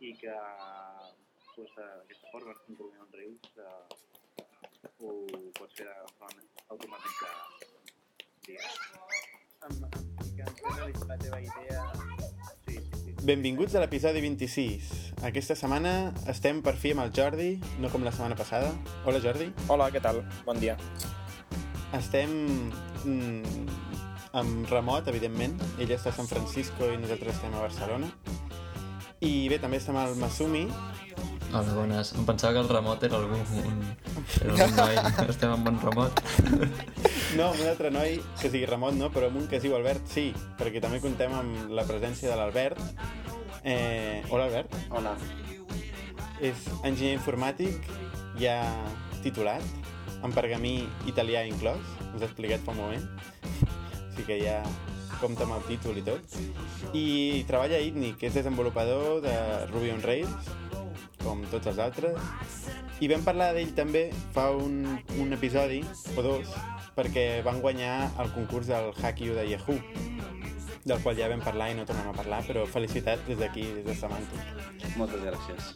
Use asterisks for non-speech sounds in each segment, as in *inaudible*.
i que pues, d'aquesta forma, com Rubén on Rails, eh, ho pots fer de forma automàtica, la teva idea... Sí, sí, sí. Benvinguts a l'episodi 26. Aquesta setmana estem per fi amb el Jordi, no com la setmana passada. Hola Jordi. Hola, què tal? Bon dia. Estem mm, amb remot, evidentment. Ella està a San Francisco i nosaltres estem a Barcelona. I bé, també estem al Masumi. Hola, bones. Em pensava que el remot era algú... Un, era un *laughs* noi. *laughs* Estem amb un remot. *laughs* No, amb un altre noi que sigui remot, no, però amb un que es diu Albert, sí, perquè també contem amb la presència de l'Albert. Eh, hola, Albert. Hola. És enginyer informàtic, ja titulat, en pergamí italià inclòs, us he explicat fa un moment. Així que ja compta amb el títol i tot. I treballa a ITNI, que és desenvolupador de Ruby on Rails, com tots els altres. I vam parlar d'ell també fa un, un episodi, o dos, perquè van guanyar el concurs del Hack You de Yahoo, del qual ja vam parlar i no tornem a parlar, però felicitats des d'aquí, des de Semantic. Moltes gràcies.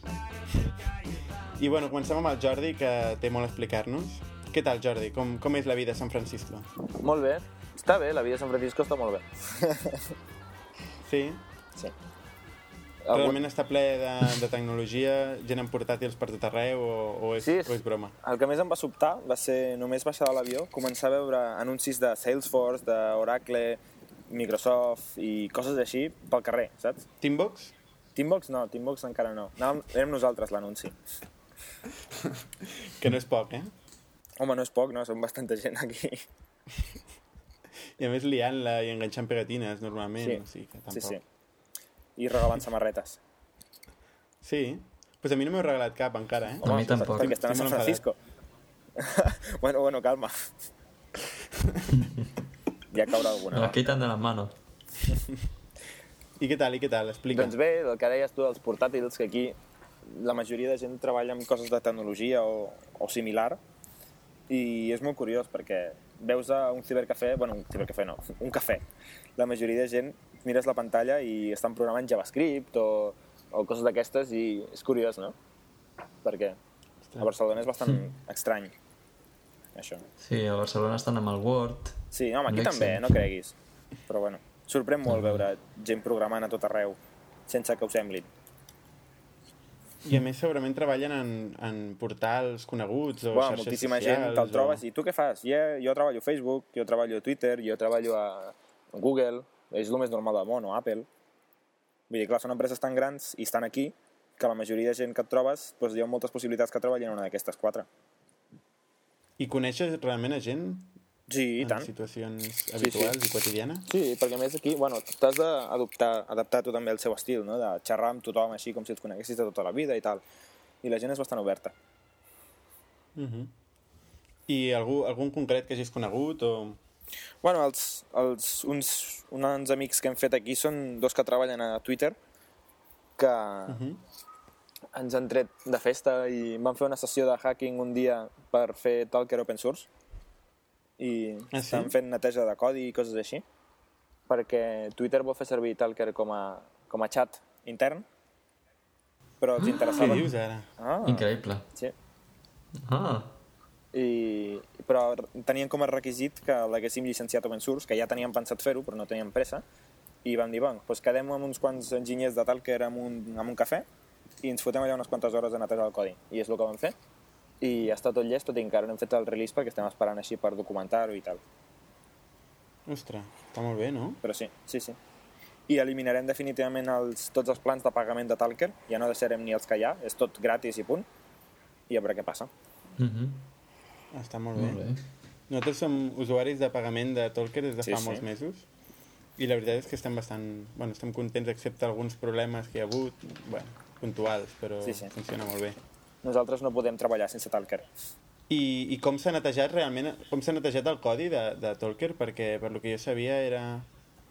I bueno, comencem amb el Jordi, que té molt a explicar-nos. Què tal, Jordi? Com, com és la vida a San Francisco? Molt bé. Està bé, la vida a San Francisco està molt bé. *laughs* Sí? Sí. Realment està ple de, de tecnologia, gent amb portàtils per tot arreu, o, o, és, Sí, és- o és broma? El que més em va sobtar va ser només baixar de l'avió, començar a veure anuncis de Salesforce, d'Oracle, Microsoft i coses així pel carrer, saps? Teambox? Teambox no, Teambox encara no. Anàvem, érem nosaltres l'anunci. Que no és poc, eh? Home, no és poc, no? Som bastanta gent aquí. *laughs* I a més liant-la i enganxant pegatines, normalment. Sí. O sigui que Sí, tampoc. sí. I regalant samarretes. Sí? Pues a mi no m'heu regalat cap encara, eh? A mi tampoc. Perquè estan a San Francisco. *laughs* bueno, bueno, calma. *laughs* ja caurà alguna. Me la quitan de las manos. I què tal, i què tal? Explica. Doncs bé, el que deies tu dels portàtils, que aquí la majoria de gent treballa amb coses de tecnologia o, o similar, i és molt curiós perquè veus a un cibercafè, bueno, un cibercafè no, un cafè. La majoria de gent mires la pantalla i estan programant JavaScript o, o coses d'aquestes i és curiós, no? Perquè a Barcelona és bastant estrany, això. Sí, a Barcelona estan amb el Word. Sí, home, aquí Amb també, Excel. no creguis. Però bueno, sorprèn molt veure gent programant a tot arreu, sense que ho sembli. I a més segurament treballen en, en portals coneguts o Bueno, xarxes moltíssima socials. gent te'l trobes o... i tu què fas? Yeah, jo treballo a Facebook, jo treballo a Twitter, jo treballo a Google, és el més normal del món, o Apple. Vull dir, clar, són empreses tan grans i estan aquí que la majoria de gent que et trobes doncs hi ha moltes possibilitats que treballin en una d'aquestes quatre. I coneixes realment a gent Sí, i en tant. situacions habituals i quotidianes? Sí, perquè a més aquí, bueno, t'has d'adoptar, adaptar tu també el seu estil, no? de xerrar amb tothom així com si els coneguessis de tota la vida i tal. I la gent és bastant oberta. Uh -huh. I algú, algun concret que hagis conegut o... Bueno, els, els, uns, uns amics que hem fet aquí són dos que treballen a Twitter que uh -huh. ens han tret de festa i van fer una sessió de hacking un dia per fer Talker Open Source i Ah, sí? estan fent neteja de codi i coses així perquè Twitter vol fer servir Talker com a, com a chat intern però els Què interessava... dius ara? Ah, Increïble. sí. Ah, I, però tenien com a requisit que l'haguéssim llicenciat open source, que ja teníem pensat fer-ho, però no teníem pressa, i vam dir, bueno, doncs quedem amb uns quants enginyers de Talker amb un, amb un cafè i ens fotem allà unes quantes hores a netejar el codi. I és el que vam fer. I està tot llest, tot i encara no hem fet el release perquè estem esperant així per documentar-ho i tal. Ostres, està molt bé, no? Però sí, sí, sí. I eliminarem definitivament els, tots els plans de pagament de Talker, ja no deixarem ni els que hi ha, és tot gratis i punt, i a veure què passa. uh -huh. Està molt bé. molt bé. Nosaltres som usuaris de pagament de Talker des de Sí, fa sí. molts mesos i la veritat és que estem bastant... Bueno, estem contents excepte alguns problemes que hi ha hagut, bueno, puntuals, però Sí, sí. funciona molt bé. Nosaltres no podem treballar sense Talker. I, i com s'ha netejat realment, com s'ha netejat el codi de, de Talker? Perquè per lo que jo sabia era...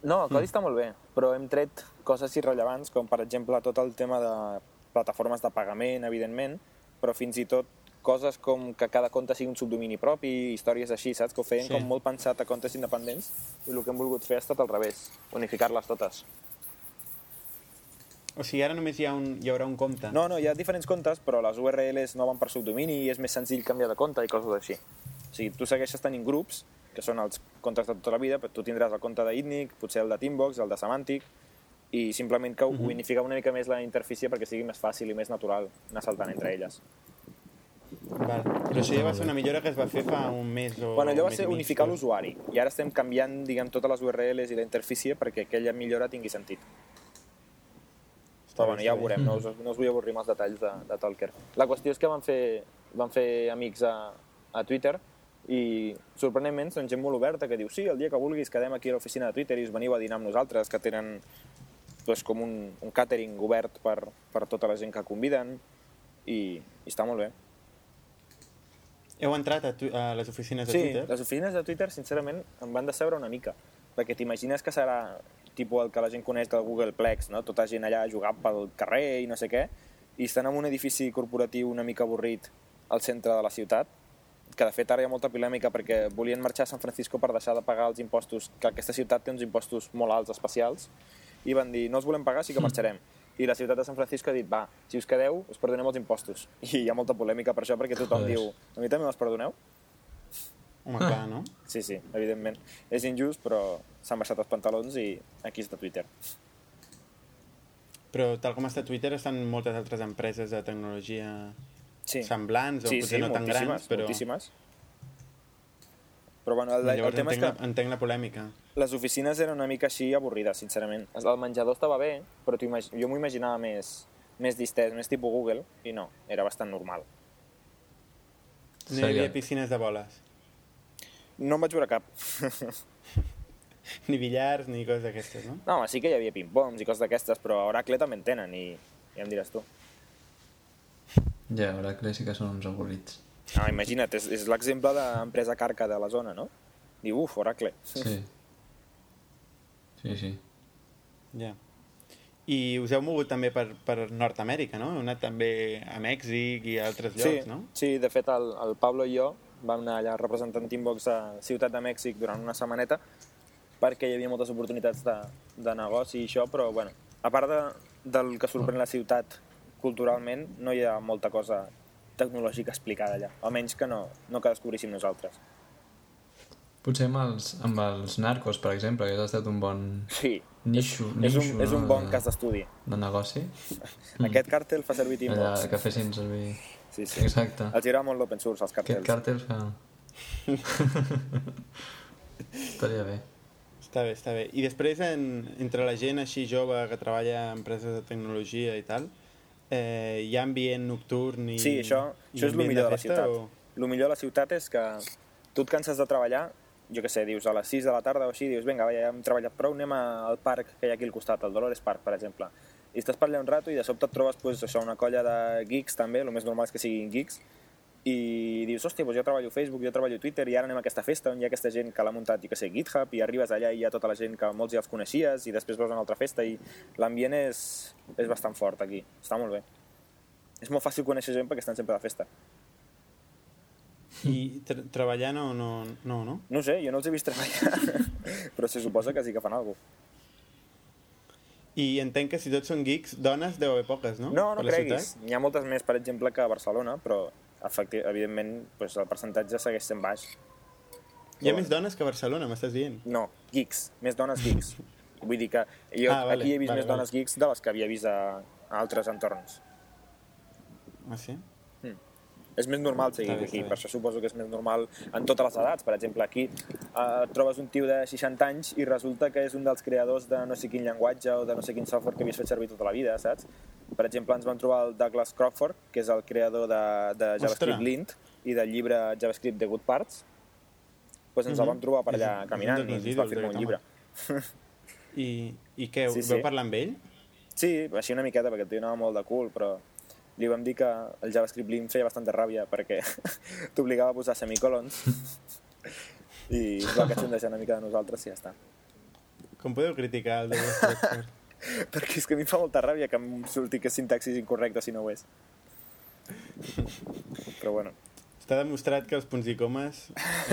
No, el codi està molt bé, però hem tret coses irrellevants, com per exemple tot el tema de plataformes de pagament, evidentment, però fins i tot coses com que cada compte sigui un subdomini propi, històries així, saps? Que ho feien Sí. com molt pensat a comptes independents i el que hem volgut fer ha estat al revés, unificar-les totes. O sigui, ara només hi, ha un, hi haurà un compte. No, no, hi ha diferents comptes, però les URLs no van per subdomini i és més senzill canviar de compte i coses així. O sigui, tu segueixes tenint grups, que són els comptes de tota la vida, però tu tindràs el compte d'Itnic, potser el de Teambox, el de Semantic, i simplement que Mhm. unificar una mica més la interfície perquè sigui més fàcil i més natural anar saltant entre elles. Val. Però això ja va ser una millora que es va fer fa un mes o Bueno, allò va ser unificar l'usuari i ara estem canviant, diguem, totes les URLs i la interfície perquè aquella millora tingui sentit. Però bueno, ja ho veurem, no us, no us vull avorrir amb els detalls de, de Talker. La qüestió és que van fer, van fer amics a, a Twitter i sorprenentment són gent molt oberta que diu sí, el dia que vulguis quedem aquí a l'oficina de Twitter i us veniu a dinar amb nosaltres, que tenen doncs, com un, un catering obert per, per tota la gent que conviden i, i està molt bé. Heu entrat a, tu, a les oficines de Sí, Twitter? les oficines de Twitter, sincerament, em van decebre una mica, perquè t'imagines que serà tipus el que la gent coneix del Googleplex, no? tota gent allà jugant pel carrer i no sé què, i estan en un edifici corporatiu una mica avorrit al centre de la ciutat, que de fet ara hi ha molta polèmica perquè volien marxar a San Francisco per deixar de pagar els impostos, que aquesta ciutat té uns impostos molt alts especials, i van dir, no els volem pagar, sí que marxarem. I la ciutat de San Francisco ha dit, va, si us quedeu, us perdonem els impostos. *laughs* I hi ha molta polèmica per això, perquè tothom Joder. diu, a mi també me'ls perdoneu? Home, clar, no? *laughs* Sí, sí, evidentment. És injust, però s'han baixat els pantalons i aquí està Twitter. Però tal com està Twitter estan moltes altres empreses de tecnologia Sí, semblants o sí, potser sí no tan grans, però moltíssimes. Però bueno, el, el tema és entenc, que la, entenc la polèmica. les oficines eren una mica així avorrides, sincerament. El menjador estava bé, però jo m'ho imaginava més, més distès, més tipus Google, i no, era bastant normal. No hi havia piscines de boles. No en vaig veure cap. *laughs* Ni billars, ni coses d'aquestes, no? No, home, sí que hi havia ping-pongs i coses d'aquestes, però a Oracle també en tenen, i ja em diràs tu. Ja, Oracle sí que són uns avorrits. No, imagina't, és, és l'exemple d'empresa carca de la zona, no? Diu, uf, Oracle. Sí. *laughs* Sí, sí. Ja. I us heu mogut també per, per Nord-Amèrica, no? Heu anat també a Mèxic i a altres llocs, sí, no? Sí, de fet el, el Pablo i jo vam anar allà representant Teambox a Ciutat de Mèxic durant una setmaneta perquè hi havia moltes oportunitats de, de negoci i això, però bueno, a part de, del que sorprèn la ciutat culturalment, no hi ha molta cosa tecnològica explicada allà, almenys que no, no que descobríssim nosaltres. Potser amb els, amb els narcos, per exemple, que ha estat un bon Sí, Nixo, és, un, nixo, és un bon de- cas d'estudi. de negoci. Mm. Aquest càrtel fa servir Allà, Teambox. que fessin servir... Sí, sí. Exacte. Els agrada molt l'open source, els Aquest càrtels. càrtel fa... *laughs* Estaria bé. Està bé, està bé. I després, en, entre la gent així jove que treballa a empreses de tecnologia i tal, eh, hi ha ambient nocturn i... Sí, això, i això és el millor de la festa, ciutat. O... El millor de la ciutat és que tu et canses de treballar, jo que sé, dius a les 6 de la tarda o així, dius, vinga, ja hem treballat prou, anem al parc que hi ha aquí al costat, el Dolores Park, per exemple. I estàs allà un rato i de sobte et trobes pues, això, una colla de geeks també, el més normal és que siguin geeks, i dius, hòstia, doncs jo treballo a Facebook, jo treballo a Twitter, i ara anem a aquesta festa on hi ha aquesta gent que l'ha muntat, jo que sé, GitHub, i arribes allà i hi ha tota la gent que molts ja els coneixies, i després veus una altra festa, i l'ambient és, és bastant fort aquí, està molt bé. És molt fàcil conèixer gent perquè estan sempre de festa. I tra treballar no, no, no, no? No sé, jo no els he vist treballar, *laughs* però se suposa que sí que fan alguna cosa. I entenc que si tots són geeks, dones deu haver poques, no? No, no creguis. N'hi ha moltes més, per exemple, que a Barcelona, però efecti evidentment pues, el percentatge segueix sent baix. Hi ha més dones que a Barcelona, m'estàs dient? No, geeks, més dones geeks. *laughs* Vull dir que jo Ah, vale, aquí he vist vale, més vale. dones geeks de les que havia vist a, a altres entorns. Ah, sí? És més normal seguir bé, aquí, bé. per això suposo que és més normal en totes les edats. Per exemple, aquí eh, trobes un tio de 60 anys i resulta que és un dels creadors de no sé quin llenguatge o de no sé quin software que havies fet servir tota la vida, saps? Per exemple, ens vam trobar el Douglas Crawford, que és el creador de, de JavaScript Ostres. Lint i del llibre JavaScript The Good Parts. Pues ens el Mhm. vam trobar per allà caminant i ens va firmar un llibre. I, i què, Sí, sí, sí. veu parlar amb ell? Sí, així una miqueta, perquè el tio anava molt de cul, però li vam dir que el JavaScript Lint feia bastanta ràbia perquè *laughs* t'obligava a posar semicolons *laughs* i ens va catxondejar una mica de nosaltres i ja està. Com podeu criticar el Crawford? *laughs* Perquè és que a mi fa molta ràbia que em surti que és sintaxis incorrecta si no ho és. Però bueno, Està demostrat que els punts i comes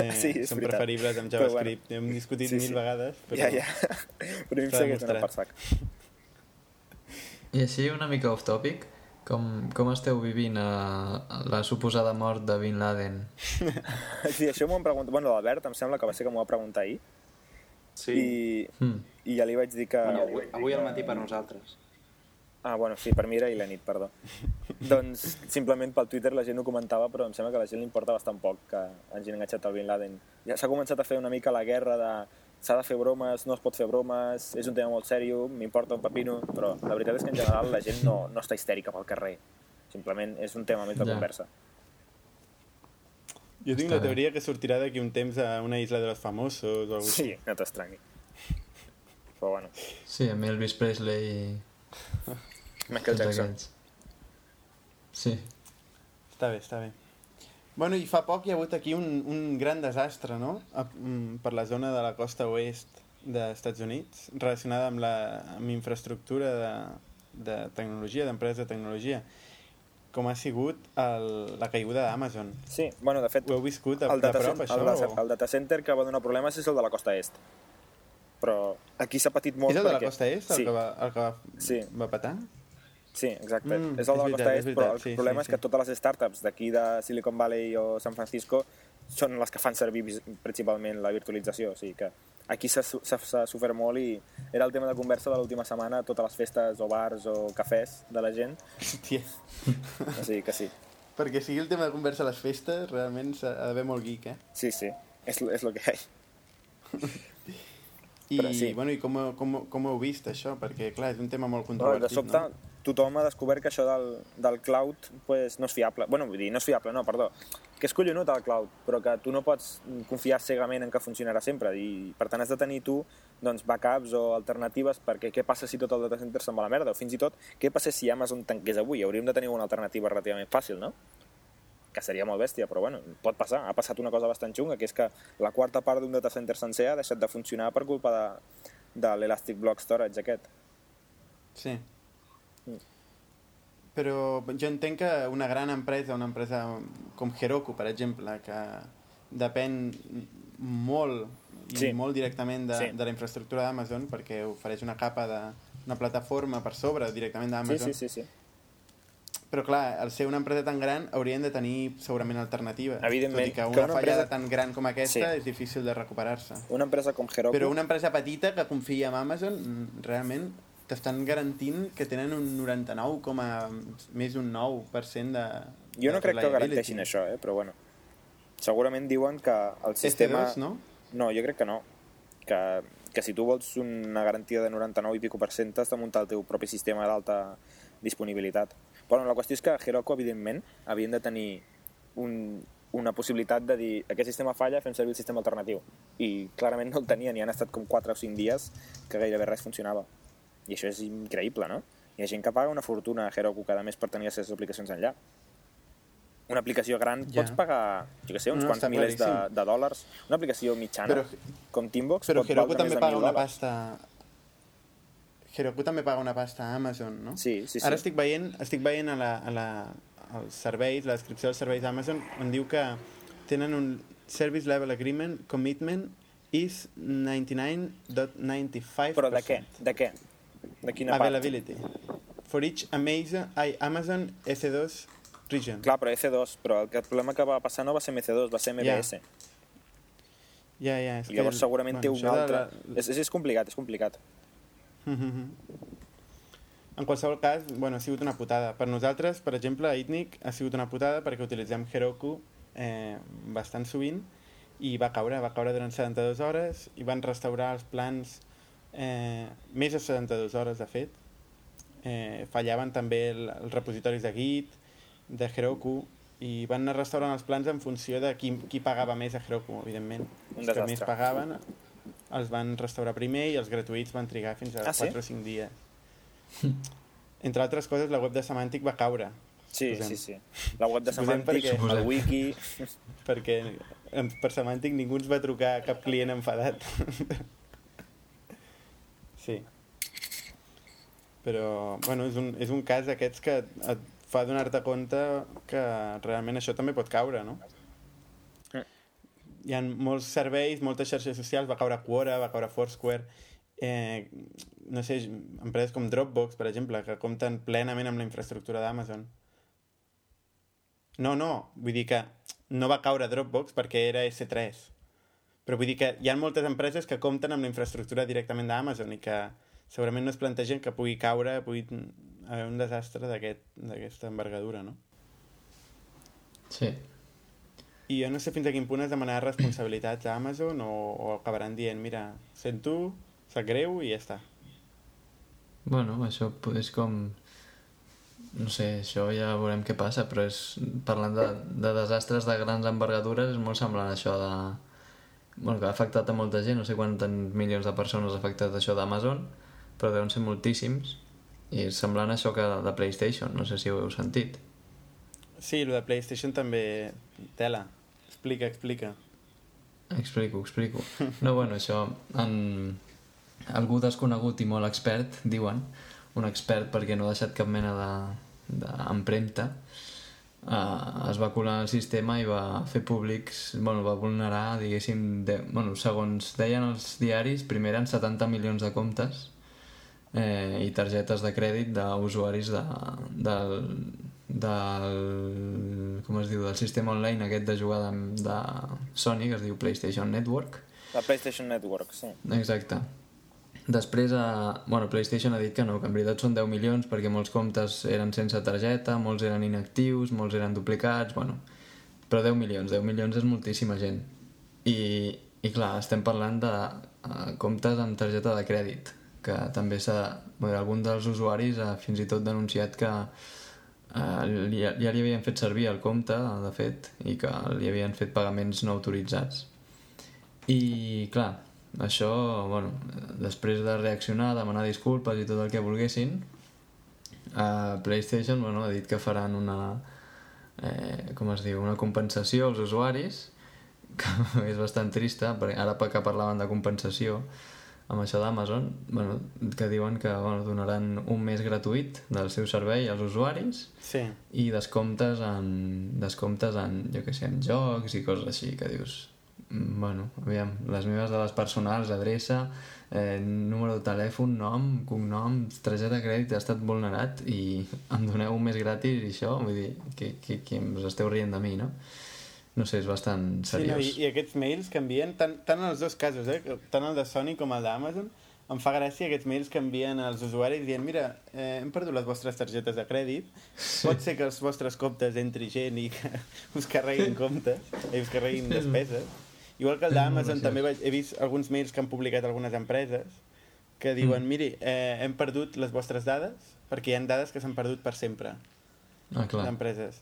eh, Sí, és són veritat. preferibles amb Però bueno. JavaScript. Hem discutit Sí, mil sí. vegades, però ja, ja. Però a mi em segueix per demostrat. sac. I així una mica off topic, com, com esteu vivint a, a la suposada mort de Bin Laden? *laughs* Sí, això m'ho han preguntat... Bueno, l'Albert em sembla que va ser que m'ho va preguntar ahir. Sí. I, Mm. I ja li vaig dir que... Bueno, avui, avui al matí per nosaltres. Ah, bueno, sí, per mi era i la nit, perdó. *laughs* doncs simplement pel Twitter la gent ho comentava, però em sembla que a la gent li importa bastant poc que hagin enganxat el Bin Laden. Ja s'ha començat a fer una mica la guerra de s'ha de fer bromes, no es pot fer bromes, és un tema molt sèrio, m'importa un pepino, però la veritat és que en general la gent no, no està histèrica pel carrer. Simplement és un tema més de Ja. conversa. Jo tinc Està la teoria que sortirà d'aquí un temps a una isla de los famosos o alguna cosa Sí, no t'estranyi. Però bueno, Sí, amb Elvis Presley i Michael Jackson. aquests. Sí. Està bé, està bé. Bueno, i fa poc hi ha hagut aquí un, un gran desastre, no? A, mm, per la zona de la costa oest dels Estats Units, relacionada amb, la, amb infraestructura de, de tecnologia, d'empreses de tecnologia, com ha sigut el, la caiguda d'Amazon. Sí, bueno, de fet, Ho heu viscut a, el de data, prop, cen- això? el, data, o- el data center que va donar problemes és el de la costa est. Però aquí s'ha patit molt És el de la perquè... costa est, el sí, que va, el que va, Sí. va patar? Sí, exacte. Mm, és el la costa est, però el sí, problema sí, és que sí. totes les startups d'aquí de Silicon Valley o San Francisco són les que fan servir principalment la virtualització, o sigui que aquí s'ha sofert molt i era el tema de conversa de l'última setmana totes les festes o bars o cafès de la gent, Hòstia. o sigui que sí. Perquè sigui el tema de conversa a les festes, realment s'ha ha d'haver molt geek, eh? Sí, sí, és, és el que hi ha. I, Però sí. bueno, i com, com, com ho heu vist, això? Perquè, clar, és un tema molt controvertit, de sobte, no? Tothom ha descobert que això del, del cloud pues, no és fiable. bueno, vull dir, no és fiable, no, perdó. Que és collonut el cloud, però que tu no pots confiar cegament en que funcionarà sempre. I, per tant, has de tenir tu doncs, backups o alternatives perquè què passa si tot el data center se'n va a la merda? O fins i tot, què passa si Amazon tanqués avui? Hauríem de tenir una alternativa relativament fàcil, no? que seria molt bèstia, però bueno, pot passar. Ha passat una cosa bastant xunga, que és que la quarta part d'un data center sencer ha deixat de funcionar per culpa de, de l'Elastic Block Storage aquest. Sí. Però jo entenc que una gran empresa, una empresa com Heroku, per exemple, que depèn molt i Sí. molt directament de, Sí. de la infraestructura d'Amazon perquè ofereix una capa de una plataforma per sobre directament Sí, d'Amazon. sí, sí, sí. Però clar, al ser una empresa tan gran haurien de tenir segurament alternatives. Evidentment, Tot i que que una, una fallada empresa- tan gran com aquesta Sí. és difícil de recuperar-se. Una empresa com Heroku... Però una empresa petita que confia en Amazon, mm, realment t'estan garantint que tenen un 99, coma més d'un 9% de Jo no de crec que garanteixin això, eh? però bueno. Segurament diuen que el sistema... ST2, no? No, jo crec que no. Que, que si tu vols una garantia de 99 i pico per cent has de muntar el teu propi sistema d'alta disponibilitat. Bueno, la qüestió és que Heroku, evidentment, havien de tenir un, una possibilitat de dir aquest sistema falla, fem servir el sistema alternatiu. I clarament no el tenien i han estat com 4 o 5 dies que gairebé res funcionava. I això és increïble, no? Hi ha gent que paga una fortuna a Heroku cada mes per tenir les seves aplicacions enllà. Una aplicació gran Ja. pots pagar, jo què sé, uns No, quants milers de, de dòlars. Una aplicació mitjana, Però- com Teambox, Però pot Heroku també més de paga 1.000 una dòlars. pasta... Heroku també paga una pasta a Amazon, no? Sí, sí, sí. Ara estic veient, estic veient a la, a la, als serveis, la descripció dels serveis d'Amazon, on diu que tenen un Service Level Agreement Commitment is 99.95%. Però de què? De què? De quina part? Availability. For each Amazon, ai, Amazon S2 region. Clar, però EC2, però el, que- el problema que va passar no va ser MC2, va ser MBS. Ja, ja. És I llavors que- segurament té un altre... la- És, és, és complicat, és complicat. Mhm. En qualsevol cas, bueno, ha sigut una putada. Per nosaltres, per exemple, a Itnic ha sigut una putada perquè utilitzem Heroku eh, bastant sovint i va caure, va caure durant 72 hores i van restaurar els plans eh, més de 72 hores, de fet. Eh, fallaven també el, els repositoris de Git, de Heroku, i van anar restaurant els plans en funció de qui, qui pagava més a Heroku, evidentment. Un els que més pagaven els van restaurar primer i els gratuïts van trigar fins a Ah, sí? 4 o 5 dies. Entre altres coses, la web de Semantic va caure, Sí, Suposem. sí, sí. La web de Semantic, perquè- el wiki... perquè en- per Semantic ningú ens va trucar cap client enfadat. Sí. Però, bueno, és un, és un cas d'aquests que et fa donar-te compte que realment això també pot caure, no? Mm. Hi ha molts serveis, moltes xarxes socials, va caure Quora, va caure Foursquare, eh, no sé, empreses com Dropbox, per exemple, que compten plenament amb la infraestructura d'Amazon. No, no, vull dir que no va caure Dropbox perquè era S3. Però vull dir que hi ha moltes empreses que compten amb la infraestructura directament d'Amazon i que segurament no es plantegen que pugui caure, pugui haver un desastre d'aquesta aquest, envergadura, no? Sí. I jo no sé fins a quin punt es demanarà responsabilitats a Amazon o, o acabaran dient, mira, sent tu, sap greu i ja està. Bueno, això és com... No sé, això ja veurem què passa, però és, parlant de, de desastres de grans envergadures és molt semblant això de... Bueno, que ha afectat a molta gent, no sé quantes milions de persones ha afectat això d'Amazon, però deuen ser moltíssims, i semblant a això que de PlayStation, no sé si ho heu sentit. Sí, el de PlayStation també... Tela. Explica, explica. Explico, explico. No, bueno, això... En... Algú desconegut i molt expert, diuen, un expert perquè no ha deixat cap mena de- d'empremta, de, uh, es va colar al sistema i va fer públics, bueno, va vulnerar, diguéssim, de, bueno, segons deien els diaris, primer eren 70 milions de comptes eh, i targetes de crèdit d'usuaris de, del, del, com es diu, del sistema online aquest de jugar de, de Sony, que es diu PlayStation Network. La PlayStation Network, sí. Exacte. Després, a... bueno, PlayStation ha dit que no, que en veritat són 10 milions perquè molts comptes eren sense targeta, molts eren inactius, molts eren duplicats, bueno, però 10 milions, 10 milions és moltíssima gent. I, i clar, estem parlant de uh, comptes amb targeta de crèdit, que també s'ha... Algun dels usuaris ha fins i tot denunciat que uh, li, ja li havien fet servir el compte, de fet, i que li havien fet pagaments no autoritzats. I, clar, això, bueno, després de reaccionar, demanar disculpes i tot el que volguessin, uh, PlayStation bueno, ha dit que faran una, eh, com es diu, una compensació als usuaris, *laughs* que és bastant trista, perquè ara que parlaven de compensació amb això d'Amazon, bueno, que diuen que bueno, donaran un mes gratuït del seu servei als usuaris Sí. i descomptes en, descomptes en, jo què sé, en jocs i coses així, que dius, bueno, aviam, les meves dades personals, adreça, eh, número de telèfon, nom, cognom, targeta de crèdit ha estat vulnerat i em doneu un mes gratis i això, vull dir, que, que, que us esteu rient de mi, no? No sé, és bastant Sí, no, seriós. i, I aquests mails que envien, tant, tant en els dos casos, eh, tant el de Sony com el d'Amazon, em fa gràcia aquests mails que envien als usuaris dient mira, eh, hem perdut les vostres targetes de crèdit, sí. pot ser que els vostres comptes entri gent i *laughs* que us carreguin comptes, i us carreguin despeses. Igual que el d'Amazon, graciós. també vaig, he vist alguns mails que han publicat algunes empreses que diuen, Mm. miri, eh, hem perdut les vostres dades perquè hi ha dades que s'han perdut per sempre Ah, clar. d'empreses.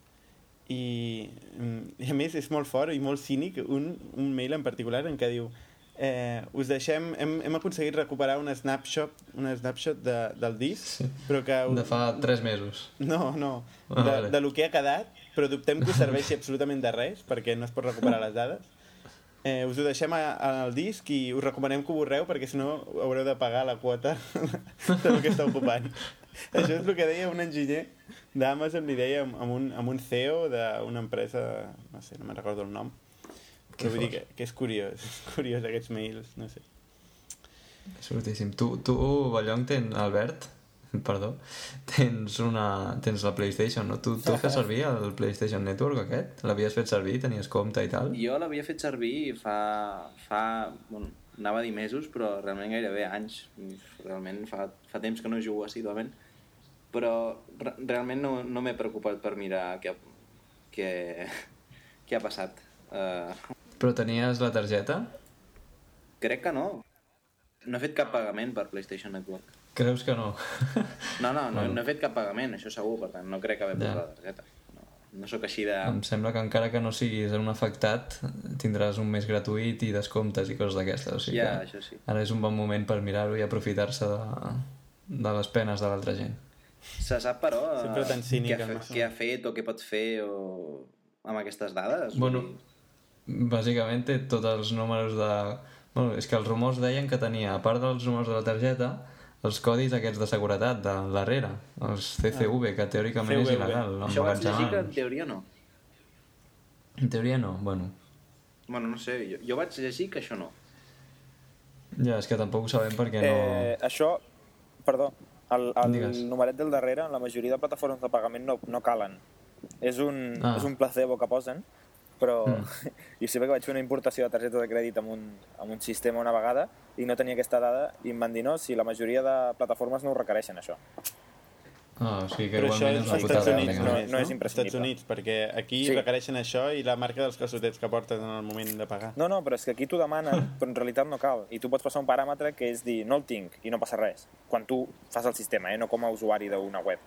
I, mm, I a més és molt fort i molt cínic un, un mail en particular en què diu eh, us deixem, hem, hem aconseguit recuperar una snapshot, una snapshot de, del disc, Sí. però que... De fa 3 mesos. No, no, Ah, de, vale. de lo que ha quedat, però dubtem que us serveixi absolutament de res, perquè no es pot recuperar les dades. Eh, us ho deixem al disc i us recomanem que ho borreu perquè si no haureu de pagar la quota *laughs* del que està ocupant. Això és el que deia un enginyer d'Amazon, li deia amb, un, amb un CEO d'una empresa, no sé, no me'n recordo el nom, Que vull dir que, que és curiós, és curiós aquests mails, no sé. És fortíssim. Tu, tu Ballong, tens, Albert, *laughs* perdó, tens, una, tens la PlayStation, no? Tu, tu fes servir el PlayStation Network aquest? L'havies fet servir? Tenies compte i tal? Jo l'havia fet servir fa, fa bueno, anava a dir mesos, però realment gairebé anys. Realment fa, fa temps que no jugo assíduament, però re realment no, no m'he preocupat per mirar què, què, *laughs* què ha passat. Uh, Però tenies la targeta? crec que no. No he fet cap pagament per PlayStation Network. Creus que no? *laughs* No, no, no, Bueno. no he fet cap pagament, això segur, per tant, no crec haver Ja. posat la targeta. No, no sóc així de... Em sembla que encara que no siguis un afectat, tindràs un mes gratuït i descomptes i coses d'aquestes. O sigui Ja, que això sí. ara és un bon moment per mirar-ho i aprofitar-se de, de les penes de l'altra gent. Se sap, però, eh, Sempre tan cínic, què, ha què ha fet o què pot fer o... amb aquestes dades? Bueno, dir, bàsicament té tots els números de... Bueno, és que els rumors deien que tenia, a part dels números de la targeta, els codis aquests de seguretat de darrere, els CCV, que teòricament és CVV. il·legal. Això vaig llegir que en teoria no. En teoria no, bueno. Bueno, no sé, jo, jo vaig llegir que això no. Ja, és que tampoc ho sabem perquè no... Eh, això, perdó, el, el Digues. numeret del darrere, en la majoria de plataformes de pagament no, no calen. És un, Ah. ah. és un placebo que posen, però Mm. *laughs* jo sé que vaig fer una importació de targeta de crèdit amb un, amb un sistema una vegada i no tenia aquesta dada i em van dir no, si la majoria de plataformes no ho requereixen, això. Ah, o sigui que Però això és als. Estats Units no, no és imprescindible. Estats Units, perquè aquí Sí. requereixen això i la marca dels calçotets que portes en el moment de pagar. No, no, però és que aquí t'ho demanen, *laughs* però en realitat no cal. I tu pots passar un paràmetre que és dir, no el tinc, i no passa res. Quan tu fas el sistema, eh? no com a usuari d'una web.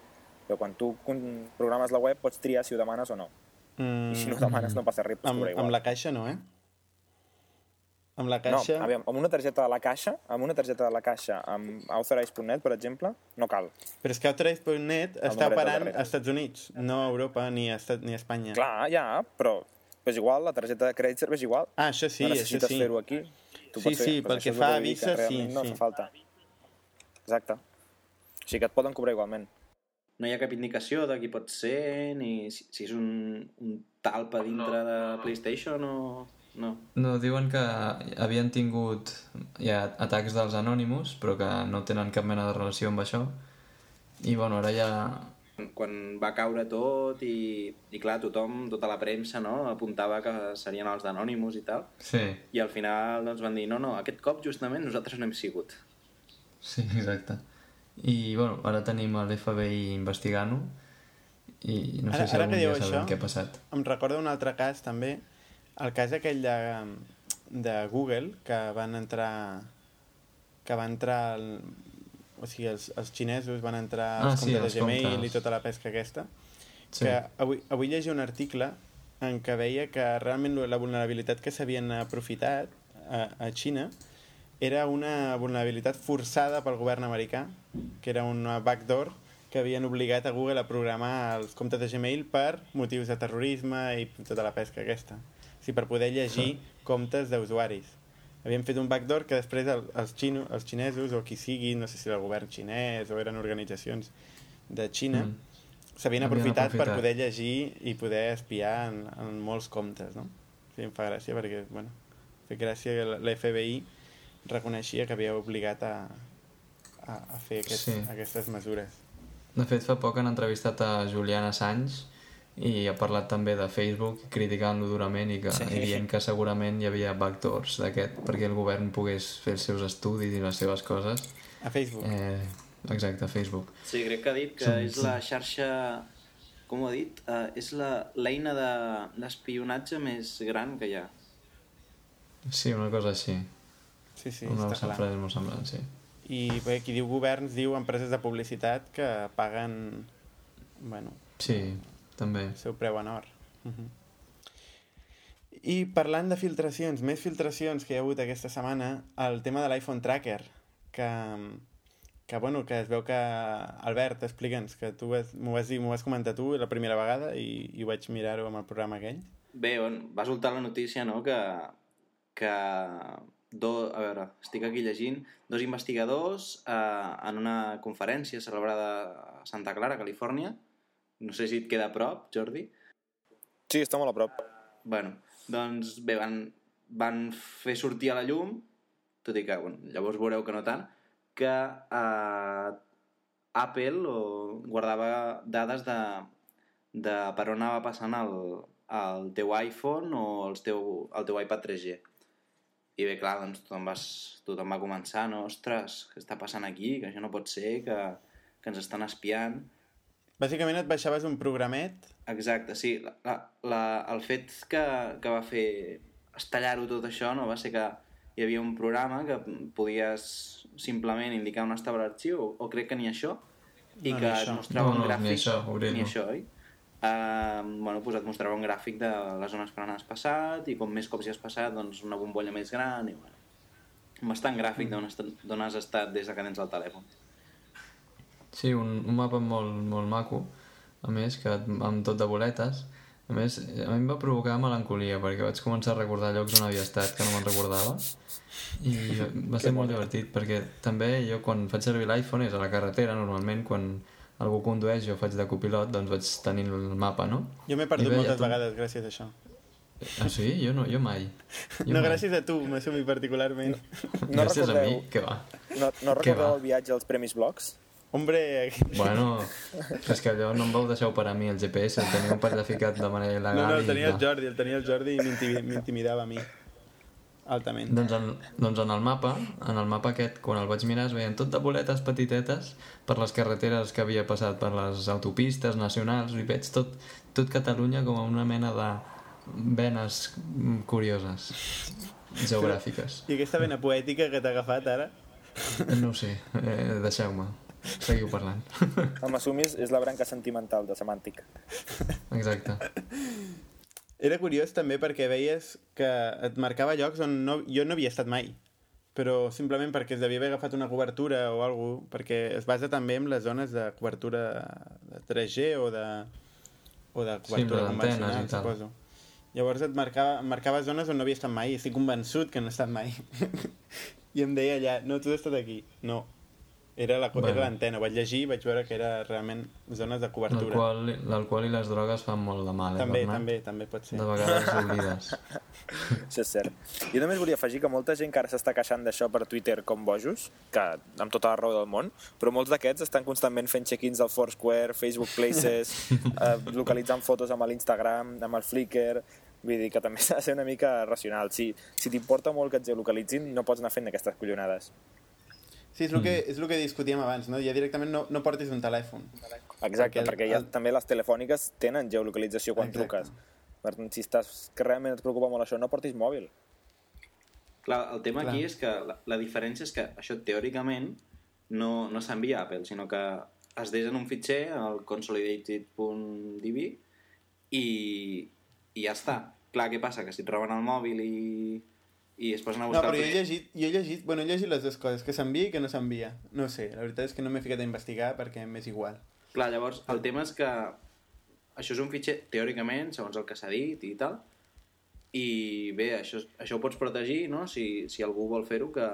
Però quan tu programes la web pots triar si ho demanes o no. Mm, I si no demanes no passa res, amb, igual. amb la caixa no, eh? Amb la No, caixa... aviam, amb una targeta de la caixa, amb una targeta de la caixa, amb Authorize.net, per exemple, no cal. Però és que Authorize.net està operant als Estats Units, no a Europa ni a, Estat, ni a Espanya. Clar, ja, però és igual, la targeta de crèdit serveix igual. Ah, això sí, no això necessites sí. fer-ho aquí. Tu Sí, fer, sí, doncs pel que fa a Visa, sí, realment no sí. fa falta. Exacte. O sigui que et poden cobrar igualment. No hi ha cap indicació de qui pot ser, ni si, si és un, un talpa dintre de PlayStation o... No. No, diuen que havien tingut ja, atacs dels Anonymous, però que no tenen cap mena de relació amb això. I bueno, ara ja... Quan va caure tot i, i clar, tothom, tota la premsa, no?, apuntava que serien els d'Anonymous i tal, Sí, i al final doncs, van dir, no, no, aquest cop justament nosaltres no hem sigut. sí, exacte. I bueno, ara tenim l'FBI investigant-ho i no sé Ara- si ara algun dia diu sabrem això- què ha passat. Em recorda un altre cas, també, el cas aquell de, de Google, que van entrar... que va entrar... El, o sigui, els, els xinesos van entrar Ah, als sí, comptes de Gmail comptes. i tota la pesca aquesta. Sí. que avui, avui llegia un article en què veia que realment la vulnerabilitat que s'havien aprofitat a, a Xina era una vulnerabilitat forçada pel govern americà, que era una backdoor que havien obligat a Google a programar els comptes de Gmail per motius de terrorisme i tota la pesca aquesta. O sigui, per poder llegir comptes d'usuaris. Havien fet un backdoor que després el, els, xino, els xinesos o qui sigui, no sé si era el govern xinès o eren organitzacions de Xina, Mm. s'havien Havien aprofitat, per aprofitat. poder llegir i poder espiar en, en molts comptes, no? Sí, em fa gràcia perquè, bueno, fa gràcia que la- la FBI reconeixia que havia obligat a, a, a fer aquest, Sí. aquestes mesures. De fet, fa poc han entrevistat a Julian Assange i ha parlat també de Facebook criticant-lo durament i, que, Sí. i dient que segurament hi havia backdoors d'aquest perquè el govern pogués fer els seus estudis i les seves coses. A Facebook. Eh. Exacte, a Facebook. Sí, crec que ha dit que Sí, és sí. la xarxa... Com ho ha dit? Uh, és la- l'eina de- d'espionatge més gran que hi ha. Sí, una cosa així. Sí, sí, una està clar. frase molt semblant, sí. I bé, qui diu governs diu empreses de publicitat que paguen bueno, Sí, també. el seu preu en or. Uh -huh. I parlant de filtracions, més filtracions que hi ha hagut aquesta setmana, el tema de l'iPhone Tracker, que, que, bueno, que es veu que... Albert, explica'ns, que tu vas- m'ho vas dir, m'ho vas comentar tu la primera vegada i, i vaig mirar-ho amb el programa aquell. Bé, on va soltar la notícia, no?, que, que do, a veure, estic aquí llegint, dos investigadors eh, en una conferència celebrada a Santa Clara, Califòrnia, no sé si et queda a prop, Jordi, Sí, està molt a prop. bueno, doncs bé, van, van fer sortir a la llum, tot i que, bueno, llavors veureu que no tant, que eh, Apple o, guardava dades de, de per on anava passant el, el teu iPhone o el teu, el teu iPad 3G. I bé, clar, doncs tothom, vas, tothom va començar, no? Ostres, què està passant aquí? Que això no pot ser, que, que ens estan espiant. Bàsicament et baixaves un programet Exacte, sí. La, la, la, el fet que, que va fer estallar-ho tot això no va ser que hi havia un programa que podies simplement indicar on estava l'arxiu, o, o crec que ni això, i No, que ni et això. mostrava No, un no, gràfic... ni això, obrir-lo. Ni això, oi? Uh, bueno, doncs et mostrava un gràfic de les zones per on has passat i com més cops hi has passat, doncs una bombolla més gran i bueno, bastant gràfic d'on has- d'on has estat des de que tens el telèfon. Sí, un, un mapa molt, molt maco, a més, que amb tot de boletes. A més, a mi em va provocar melancolia, perquè vaig començar a recordar llocs on havia estat que no me'n recordava. I va ser molt divertit, perquè també jo quan faig servir l'iPhone és a la carretera, normalment, quan algú condueix jo faig de copilot, doncs vaig tenint el mapa, no? Jo m'he perdut veia moltes tot- vegades gràcies a això. Ah, sí? Jo no, jo mai. Jo No, mai. gràcies a tu, m'assumi particularment. No gràcies a mi, recordeu- que va. No, no Què recordeu va? el viatge als Premis Blocs? Hombre, Bueno, és que allò no em vau deixar operar a mi el GPS, el teniu planificat de manera il·legal. no, no, el i tenia el. Jordi, el tenia el Jordi i m'intimi- m'intimidava a mi. Altament. Doncs en, doncs en el mapa, en el mapa aquest, quan el vaig mirar, es veien tot de boletes petitetes per les carreteres que havia passat per les autopistes nacionals i veig tot, tot Catalunya com a una mena de venes curioses geogràfiques. I aquesta vena poètica que t'ha agafat ara? No ho sé, eh, deixeu-me. Seguiu parlant. El Masumis és la branca sentimental de Semàntic. Exacte. Era curiós també perquè veies que et marcava llocs on no, jo no havia estat mai però simplement perquè es devia haver agafat una cobertura o alguna perquè es basa també en les zones de cobertura de 3G o de, o de cobertura d'antenes convencional, i tal. suposo. Llavors et marcava, marcava zones on no havia estat mai i estic convençut que no he estat mai. *laughs* I em deia allà, no, tu has estat aquí. No, era la- Bueno. l'antena. Vaig llegir i vaig veure que era realment zones de cobertura. L'alcohol l'alcohol i les drogues fan molt de mal, eh, També, Bernat? també, també pot ser. De vegades *laughs* oblides. Això és cert. Jo només volia afegir que molta gent que ara s'està queixant d'això per Twitter com bojos, que amb tota la raó del món, però molts d'aquests estan constantment fent check-ins al Foursquare, Facebook Places, *laughs* eh, localitzant fotos amb l'Instagram, amb el Flickr... Vull dir que també s'ha de ser una mica racional. Si, si t'importa molt que et geolocalitzin, no pots anar fent aquestes collonades. Sí, és el, que, Mm. és el que discutíem abans, no? Ja directament no, no portis un telèfon. Exacte, Perquè perquè, el- ja, el- també les telefòniques tenen geolocalització quan Exacte. truques. Per tant, si estàs, que realment et preocupa molt això, no portis mòbil. Clar, el tema Clar. aquí és que la, la diferència és que això teòricament no, no s'envia a Apple, sinó que es deixa en un fitxer, el consolidated.db, i, i ja està. Clar, què passa? Que si et roben el mòbil i, i es posen a No, buscar... però jo he llegit, jo he llegit, bueno, he llegit les dues coses, que s'envia i que no s'envia. No sé, la veritat és que no m'he ficat a investigar perquè m'és igual. Clar, llavors, el tema és que això és un fitxer, teòricament, segons el que s'ha dit i tal, i bé, això, això ho pots protegir, no?, si, si algú vol fer-ho, que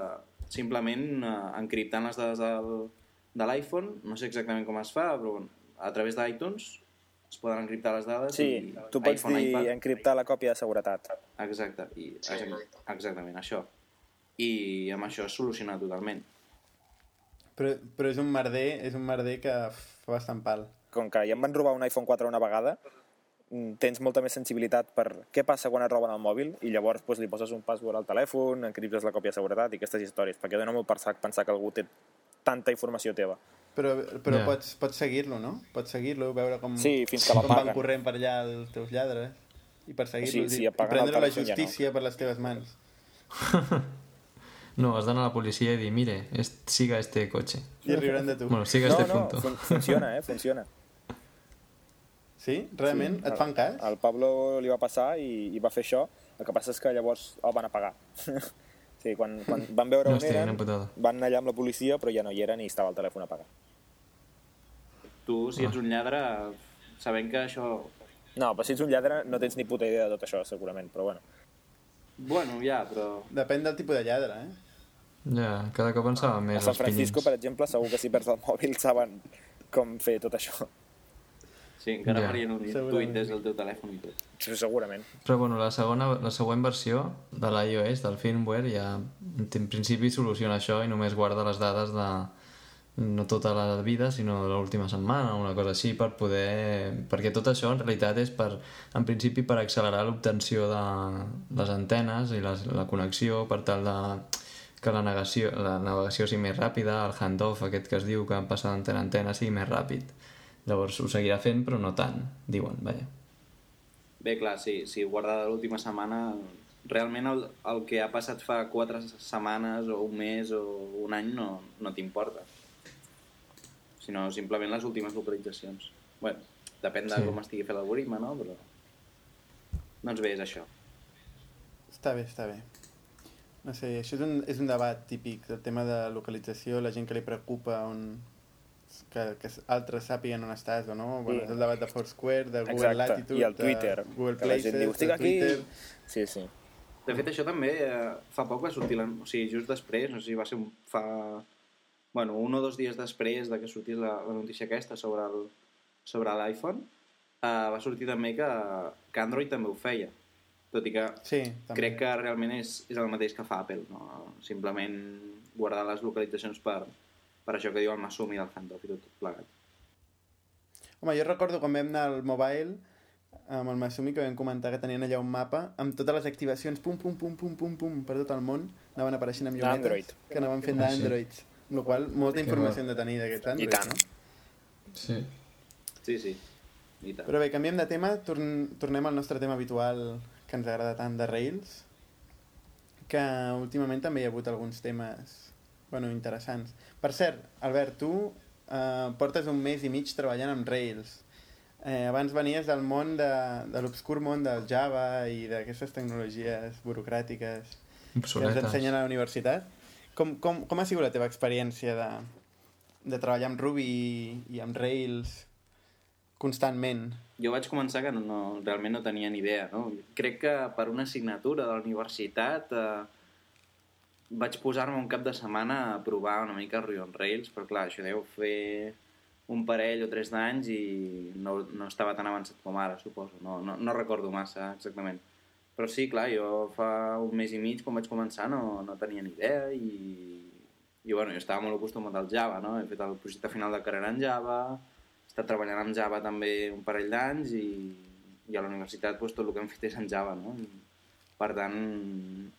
simplement eh, encriptant les dades del, de l'iPhone, no sé exactament com es fa, però bueno, a través d'iTunes es poden encriptar les dades Sí, i tu pots iPhone, dir iPad, encriptar la còpia de seguretat. Exacte, i, exact, exactament, això. I amb això es soluciona totalment. Però, però és un merder, és un merder que fa bastant pal. Com que ja em van robar un iPhone 4 una vegada, mm, tens molta més sensibilitat per què passa quan et roben el mòbil i llavors doncs, li poses un password al telèfon, encriptes la còpia de seguretat i aquestes històries, perquè dona molt per sac pensar que algú té tanta informació teva. Però, però Ja. pots, pots seguir-lo, no? Pots seguir-lo, veure com, Sí, fins que com van corrent per allà els teus lladres i perseguir-los Sí, sí, i prendre la telèfon ja no. justícia per les teves mans. *laughs* No, has d'anar a la policia i dir, mire, es, siga este coche. I riuran de tu. Bueno, siga No, este no, punto. fun funciona, eh? Funciona. *laughs* Sí? Realment? Et fan cas? Al Pablo li va passar i, i va fer això, el que passa és que llavors el van apagar. *laughs* sí, quan, quan van veure on Hòstia, eren, van anar allà amb la policia, però ja no hi eren i estava el telèfon apagat. Tu, si ets un lladre, sabent que això... No, però si ets un lladre no tens ni puta idea de tot això, segurament, però bueno. Bueno, ja, però... Depèn del tipus de lladre, eh? Ja, cada cop en saben A més San els Francisco, per exemple, segur que si perds el mòbil saben com fer tot això. Sí, encara Ja. ja. farien un tuit des del teu telèfon i tot. Sí, segurament. Però bueno, la, segona, la següent versió de l'iOS, del firmware, ja en principi soluciona això i només guarda les dades de no tota la vida, sinó l'última setmana, una cosa així, per poder... Perquè tot això, en realitat, és per, en principi per accelerar l'obtenció de les antenes i les, la connexió per tal de que la navegació, la navegació sigui més ràpida, el handoff aquest que es diu que passa d'antena a antena sigui més ràpid. Llavors ho seguirà fent, però no tant, diuen, vaja. Bé, clar, sí, si guarda de l'última setmana, realment el, el que ha passat fa quatre setmanes o un mes o un any no, no t'importa. Sinó simplement les últimes localitzacions. bueno, depèn de Sí. com estigui fet l'algoritme, no? Però... Doncs bé, és això. Està bé, està bé. No sé, això és un, és un debat típic, el tema de localització, la gent que li preocupa on, que, que altres sàpiguen on estàs o no. Bueno, Sí. és el debat de Foursquare, de Google Exacte. Latitude, I el Twitter. de Google que la Places, gent diu, estic aquí... Twitter... Sí, sí. De fet, això també eh, fa poc va sortir, la, o sigui, just després, no sé si va ser un, fa... Bueno, un o dos dies després de que sortís la, la notícia aquesta sobre el sobre l'iPhone, eh, va sortir també que, que Android també ho feia. Tot i que Sí, també. crec que realment és, és el mateix que fa Apple, no? simplement guardar les localitzacions per, per això que diu el Masumi del handoff i tot plegat. Home, jo recordo quan vam anar al mobile amb el Masumi que vam comentar que tenien allà un mapa amb totes les activacions pum, pum, pum, pum, pum, pum, per tot el món anaven apareixent amb llumetes D'Android. que anaven fent Ah, sí. La qual molta Que informació hem de tenir d'aquest I Android, tant. no? Sí. Sí, sí. I tant. Però bé, canviem de tema, torn tornem al nostre tema habitual que ens agrada tant de Rails, que últimament també hi ha hagut alguns temes bueno, interessants. Per cert, Albert, tu eh, portes un mes i mig treballant amb Rails. Eh, abans venies del món de, de l'obscur món del Java i d'aquestes tecnologies burocràtiques que ens Obsoletes. ensenyen a la universitat. Com, com, com ha sigut la teva experiència de, de treballar amb Ruby i, i amb Rails constantment? Jo vaig començar que no, no, realment no tenia ni idea, no? Crec que per una assignatura de la universitat eh, vaig posar-me un cap de setmana a provar una mica Ruby on Rails, però clar, això deu fer un parell o tres d'anys i no, no estava tan avançat com ara, suposo. No, no, no recordo massa exactament. Però sí, clar, jo fa un mes i mig, quan vaig començar, no, no tenia ni idea i, i bueno, jo estava molt acostumat al Java, no? He fet el projecte final de carrera en Java, he estat treballant amb Java també un parell d'anys i, i a la universitat doncs, tot el que hem fet és en Java, no? I, per tant,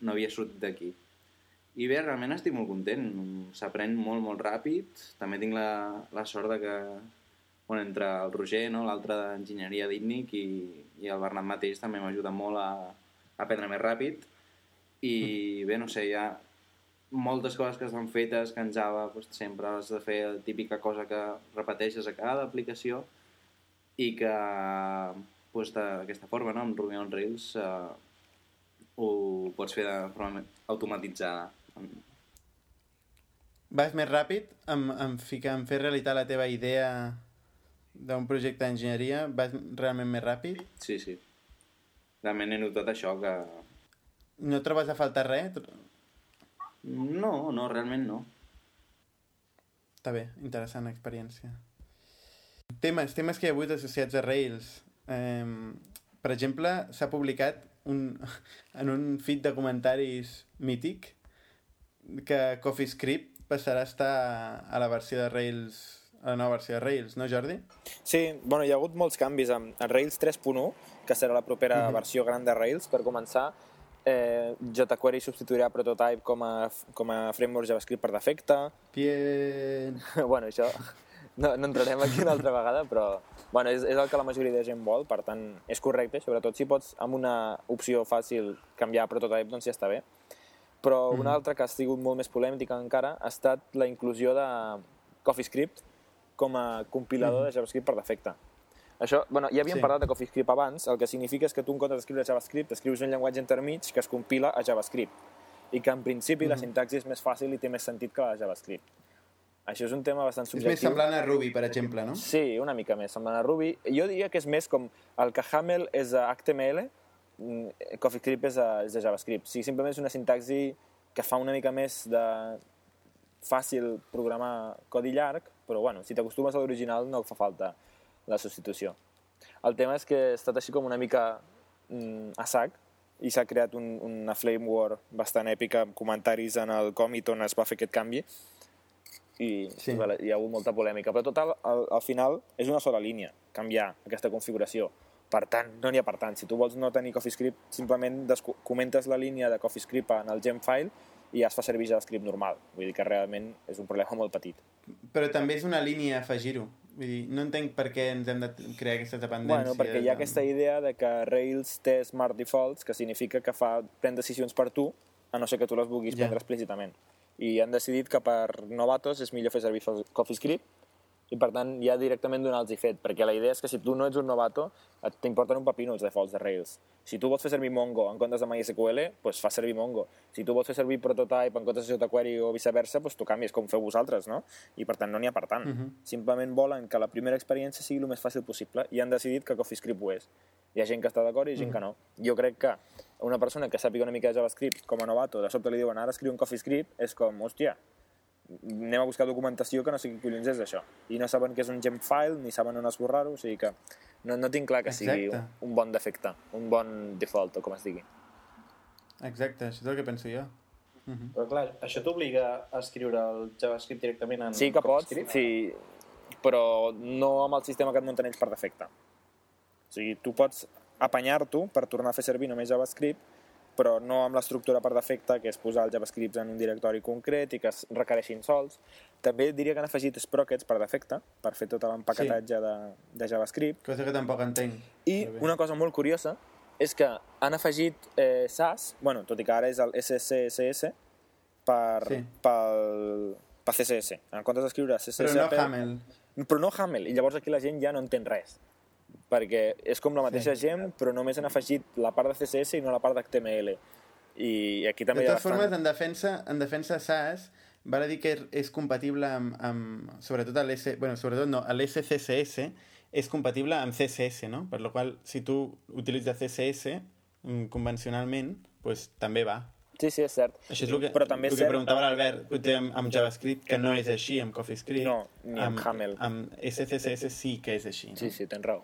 no havia sortit d'aquí. I bé, realment estic molt content, s'aprèn molt, molt ràpid. També tinc la, la sort de que bueno, entre el Roger, no? l'altre d'enginyeria d'ITNIC i, i el Bernat mateix també m'ajuda molt a aprendre més ràpid. I bé, no sé, hi ha moltes coses que estan fetes que en Java doncs, sempre has de fer la típica cosa que repeteixes a cada aplicació i que doncs, d'aquesta forma, no? amb Ruby on Rails, eh, ho pots fer de forma automatitzada. Vas més ràpid en, en, ficar, en fer realitat la teva idea d'un projecte d'enginyeria? Vas realment més ràpid? Sí, sí. Realment he notat això que... No trobes a faltar res? No, no, realment no. Està bé, interessant experiència. Temes, temes que hi ha hagut associats a Rails. Eh, per exemple, s'ha publicat un, *laughs* en un feed de comentaris mític que CoffeeScript passarà a estar a la versió de Rails, la nova versió de Rails, no Jordi? Sí, bueno, hi ha hagut molts canvis el Rails 3.1, que serà la propera Mhm. versió gran de Rails, per començar. Eh, jQuery substituirà Prototype com a, com a framework JavaScript per defecte. Bien... *laughs* bueno, això no, no entrarem aquí una altra vegada, però bueno, és, és el que la majoria de gent vol, per tant, és correcte, sobretot si pots amb una opció fàcil canviar a Prototype, doncs ja està bé. Però una altra que ha sigut molt més polèmica encara ha estat la inclusió de CoffeeScript com a compilador de JavaScript per defecte. Això, bueno, ja havíem Sí. parlat de CoffeeScript abans, el que significa és que tu en comptes d'escriure JavaScript escrius un llenguatge intermig que es compila a JavaScript i que en principi la sintaxi és més fàcil i té més sentit que la de JavaScript. Això és un tema bastant És subjectiu. més semblant a Ruby, per exemple, no? Sí, una mica més, semblant a Ruby. Jo diria que és més com el que Hamel és a HTML, mm, CoffeeScript és, a, és de JavaScript. Sí, simplement és una sintaxi que fa una mica més de fàcil programar codi llarg, però bueno, si t'acostumes a l'original no fa falta la substitució. El tema és que ha estat així com una mica mm, a sac i s'ha creat un, una flame war bastant èpica amb comentaris en el còmit on es va fer aquest canvi i Sí. hi ha hagut molta polèmica. Però total, al, al final és una sola línia, canviar aquesta configuració. Per tant, no n'hi ha per tant. Si tu vols no tenir CoffeeScript, simplement comentes la línia de CoffeeScript en el gemfile i ja es fa servir JavaScript normal. Vull dir que realment és un problema molt petit. Però també és una línia afegir-ho. Vull dir, no entenc per què ens hem de crear aquestes dependències. Bueno, perquè hi ha aquesta idea de que Rails té Smart Defaults, que significa que fa, pren decisions per tu, a no ser que tu les vulguis Ja. prendre explícitament. I han decidit que per novatos és millor fer servir CoffeeScript i per tant ja directament donar-los fet, perquè la idea és que si tu no ets un novato t'importen un pepino els defaults de Rails. Si tu vols fer servir Mongo en comptes de MySQL, doncs fa servir Mongo. Si tu vols fer servir Prototype en comptes de jQuery o viceversa, doncs tu canvies com feu vosaltres, no? I per tant no n'hi ha per tant. Mhm. Simplement volen que la primera experiència sigui el més fàcil possible i han decidit que CoffeeScript ho és. Hi ha gent que està d'acord i gent que no. Jo crec que una persona que sàpiga una mica de JavaScript com a novato, de sobte li diuen ara escriu un CoffeeScript, és com, hòstia, anem a buscar documentació que no sé què collons és això. I no saben què és un gemfile, ni saben on esborrar-ho, o sigui que No, no tinc clar que sigui un, Exacte. un bon defecte, un bon default, o com es digui. Exacte, això és el que penso jo. Mhm. Però clar, això t'obliga a escriure el JavaScript directament en Sí que pots, sí, però no amb el sistema que et munten ells per defecte. O sigui, tu pots apanyar-t'ho per tornar a fer servir només JavaScript, però no amb l'estructura per defecte, que és posar el JavaScript en un directori concret i que es requereixin sols. També diria que han afegit sprockets per defecte, per fer tot l'empaquetatge de, de JavaScript. Cosa que tampoc entenc. I una cosa molt curiosa és que han afegit eh, SAS, bueno, tot i que ara és el SCSS, per, Sí. pel, per CSS. En comptes d'escriure CSS... Però no Hamel. Però no Hamel, i llavors aquí la gent ja no entén res. Perquè és com la mateixa Sí. gem, però només han afegit la part de CSS i no la part d'HTML. I aquí també De totes formes, en defensa, en defensa SAS, val a dir que és compatible amb, amb sobretot l'S... Bueno, sobretot no, l'SCSS és compatible amb CSS, no? Per la qual, si tu utilitzes CSS mm, convencionalment, pues, també va. Sí, sí, és cert. Això és el que, Però també el que cert... preguntava l'Albert, potser amb, amb JavaScript, que no és així, amb CoffeeScript. No, ni amb Hamel. Amb SCSS sí que és així. No? Sí, sí, tens raó.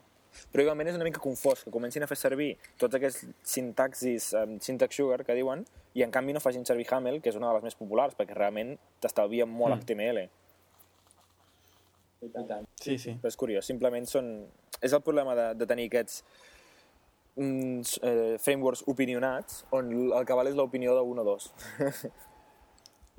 Però igualment és una mica confós que comencin a fer servir tots aquests sintaxis, um, syntax sugar, que diuen, i en canvi no facin servir Hamel, que és una de les més populars, perquè realment t'estalvia molt Mm. HTML. I tant. Sí, sí. Però és curiós, simplement són... És el problema de, de tenir aquests uns, eh, frameworks opinionats, on el que val és l'opinió d'un o dos. *laughs*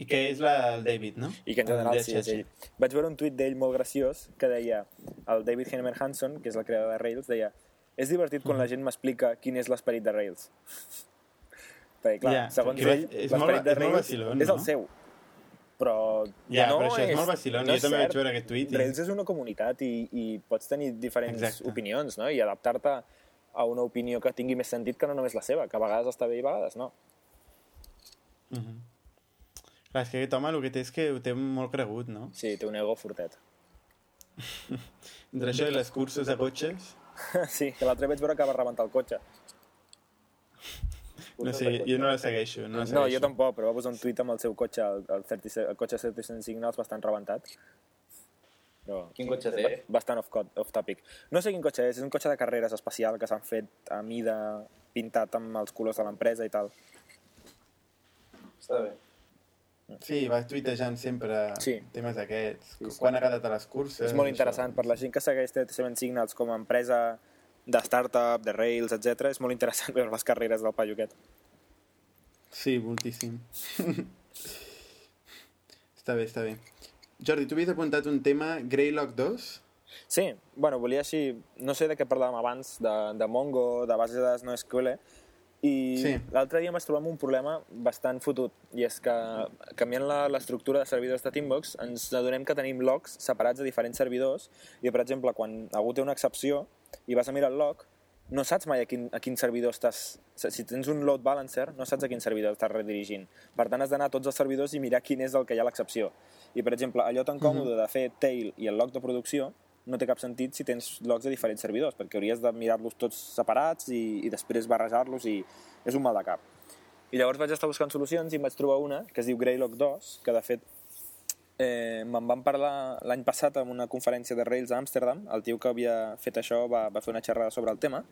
I que és la, el David, no? I que en general sí, és ell. Vaig veure un tuit d'ell molt graciós que deia, el David Heinemann Hanson, que és el creador de Rails, deia és divertit quan la gent m'explica quin és l'esperit de Rails. Perquè, clar, Ja, segons ell, és l'esperit de és Rails vacilón, és el no? seu. Però Ja, no però això és és molt vacilón, no jo és també vaig veure aquest tuit i- Rails és una comunitat i, i pots tenir diferents Exacte. opinions, no? I adaptar-te a una opinió que tingui més sentit que no només la seva, que a vegades està bé i a vegades no. Mhm. Clar, és que aquest home el que té és que ho té molt cregut, no? Sí, té un ego fortet. *laughs* Entre això i les cursos de cotxes, *laughs* sí, que l'altre vaig veure que va rebentar el cotxe. *laughs* no sé, jo no la segueixo. No, la No, segueixo. jo tampoc, però va posar un tuit amb el seu cotxe, el, el, 30, el cotxe 35 signals bastant rebentat. Però Quin cotxe té? bastant off, off topic. No sé quin cotxe és, és un cotxe de carreres especial que s'han fet a mida pintat amb els colors de l'empresa i tal. Està bé. Sí, va tuitejant sempre Sí. temes d'aquests. Sí, sí. Quan ha quedat a les curses... és molt això. interessant, per la gent que segueix 37 Signals com a empresa de startup, de Rails, etc. és molt interessant veure les carreres del paio aquest. Sí, moltíssim. *laughs* està bé, està bé. Jordi, tu havies apuntat un tema Greylock 2? Sí, bueno, volia així... No sé de què parlàvem abans, de, de Mongo, de bases de dades no SQL, i Sí. l'altre dia em vaig trobar amb un problema bastant fotut, i és que canviant la- l'estructura de servidors de Teambox ens adonem que tenim logs separats de diferents servidors, i per exemple, quan algú té una excepció i vas a mirar el log, no saps mai a quin, a quin servidor estàs... Si tens un load balancer, no saps a quin servidor estàs redirigint. Per tant, has d'anar a tots els servidors i mirar quin és el que hi ha l'excepció. I, per exemple, allò tan còmode de fer tail i el log de producció no té cap sentit si tens logs de diferents servidors, perquè hauries de mirar-los tots separats i, i després barrejar-los i és un mal de cap. I llavors vaig estar buscant solucions i em vaig trobar una que es diu Greylock 2, que de fet eh, me'n van parlar l'any passat en una conferència de Rails a Amsterdam, el tio que havia fet això va, va fer una xerrada sobre el tema,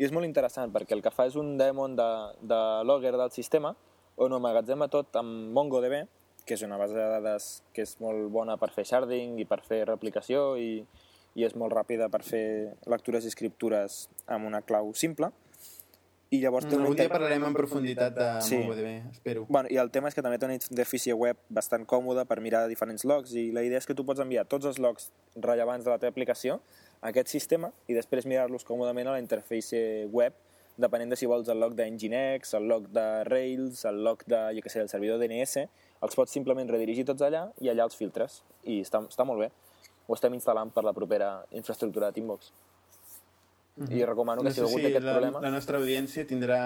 i és molt interessant perquè el que fa és un daemon de, de logger del sistema on ho emmagatzema tot amb MongoDB, que és una base de dades que és molt bona per fer sharding i per fer replicació i, i és molt ràpida per fer lectures i escriptures amb una clau simple. I llavors té Algun dia parlarem en profunditat de Sí. MongoDB, espero. Bueno, I el tema és que també té una interfície web bastant còmoda per mirar diferents logs i la idea és que tu pots enviar tots els logs rellevants de la teva aplicació a aquest sistema i després mirar-los còmodament a la interfície web depenent de si vols el log de Nginx, el log de Rails, el log de, jo què sé, el servidor DNS, els pots simplement redirigir tots allà i allà els filtres. I està, està molt bé. Ho estem instal·lant per la propera infraestructura de Teambox. I recomano que no si sé algú si té aquest la, problema... la nostra audiència tindrà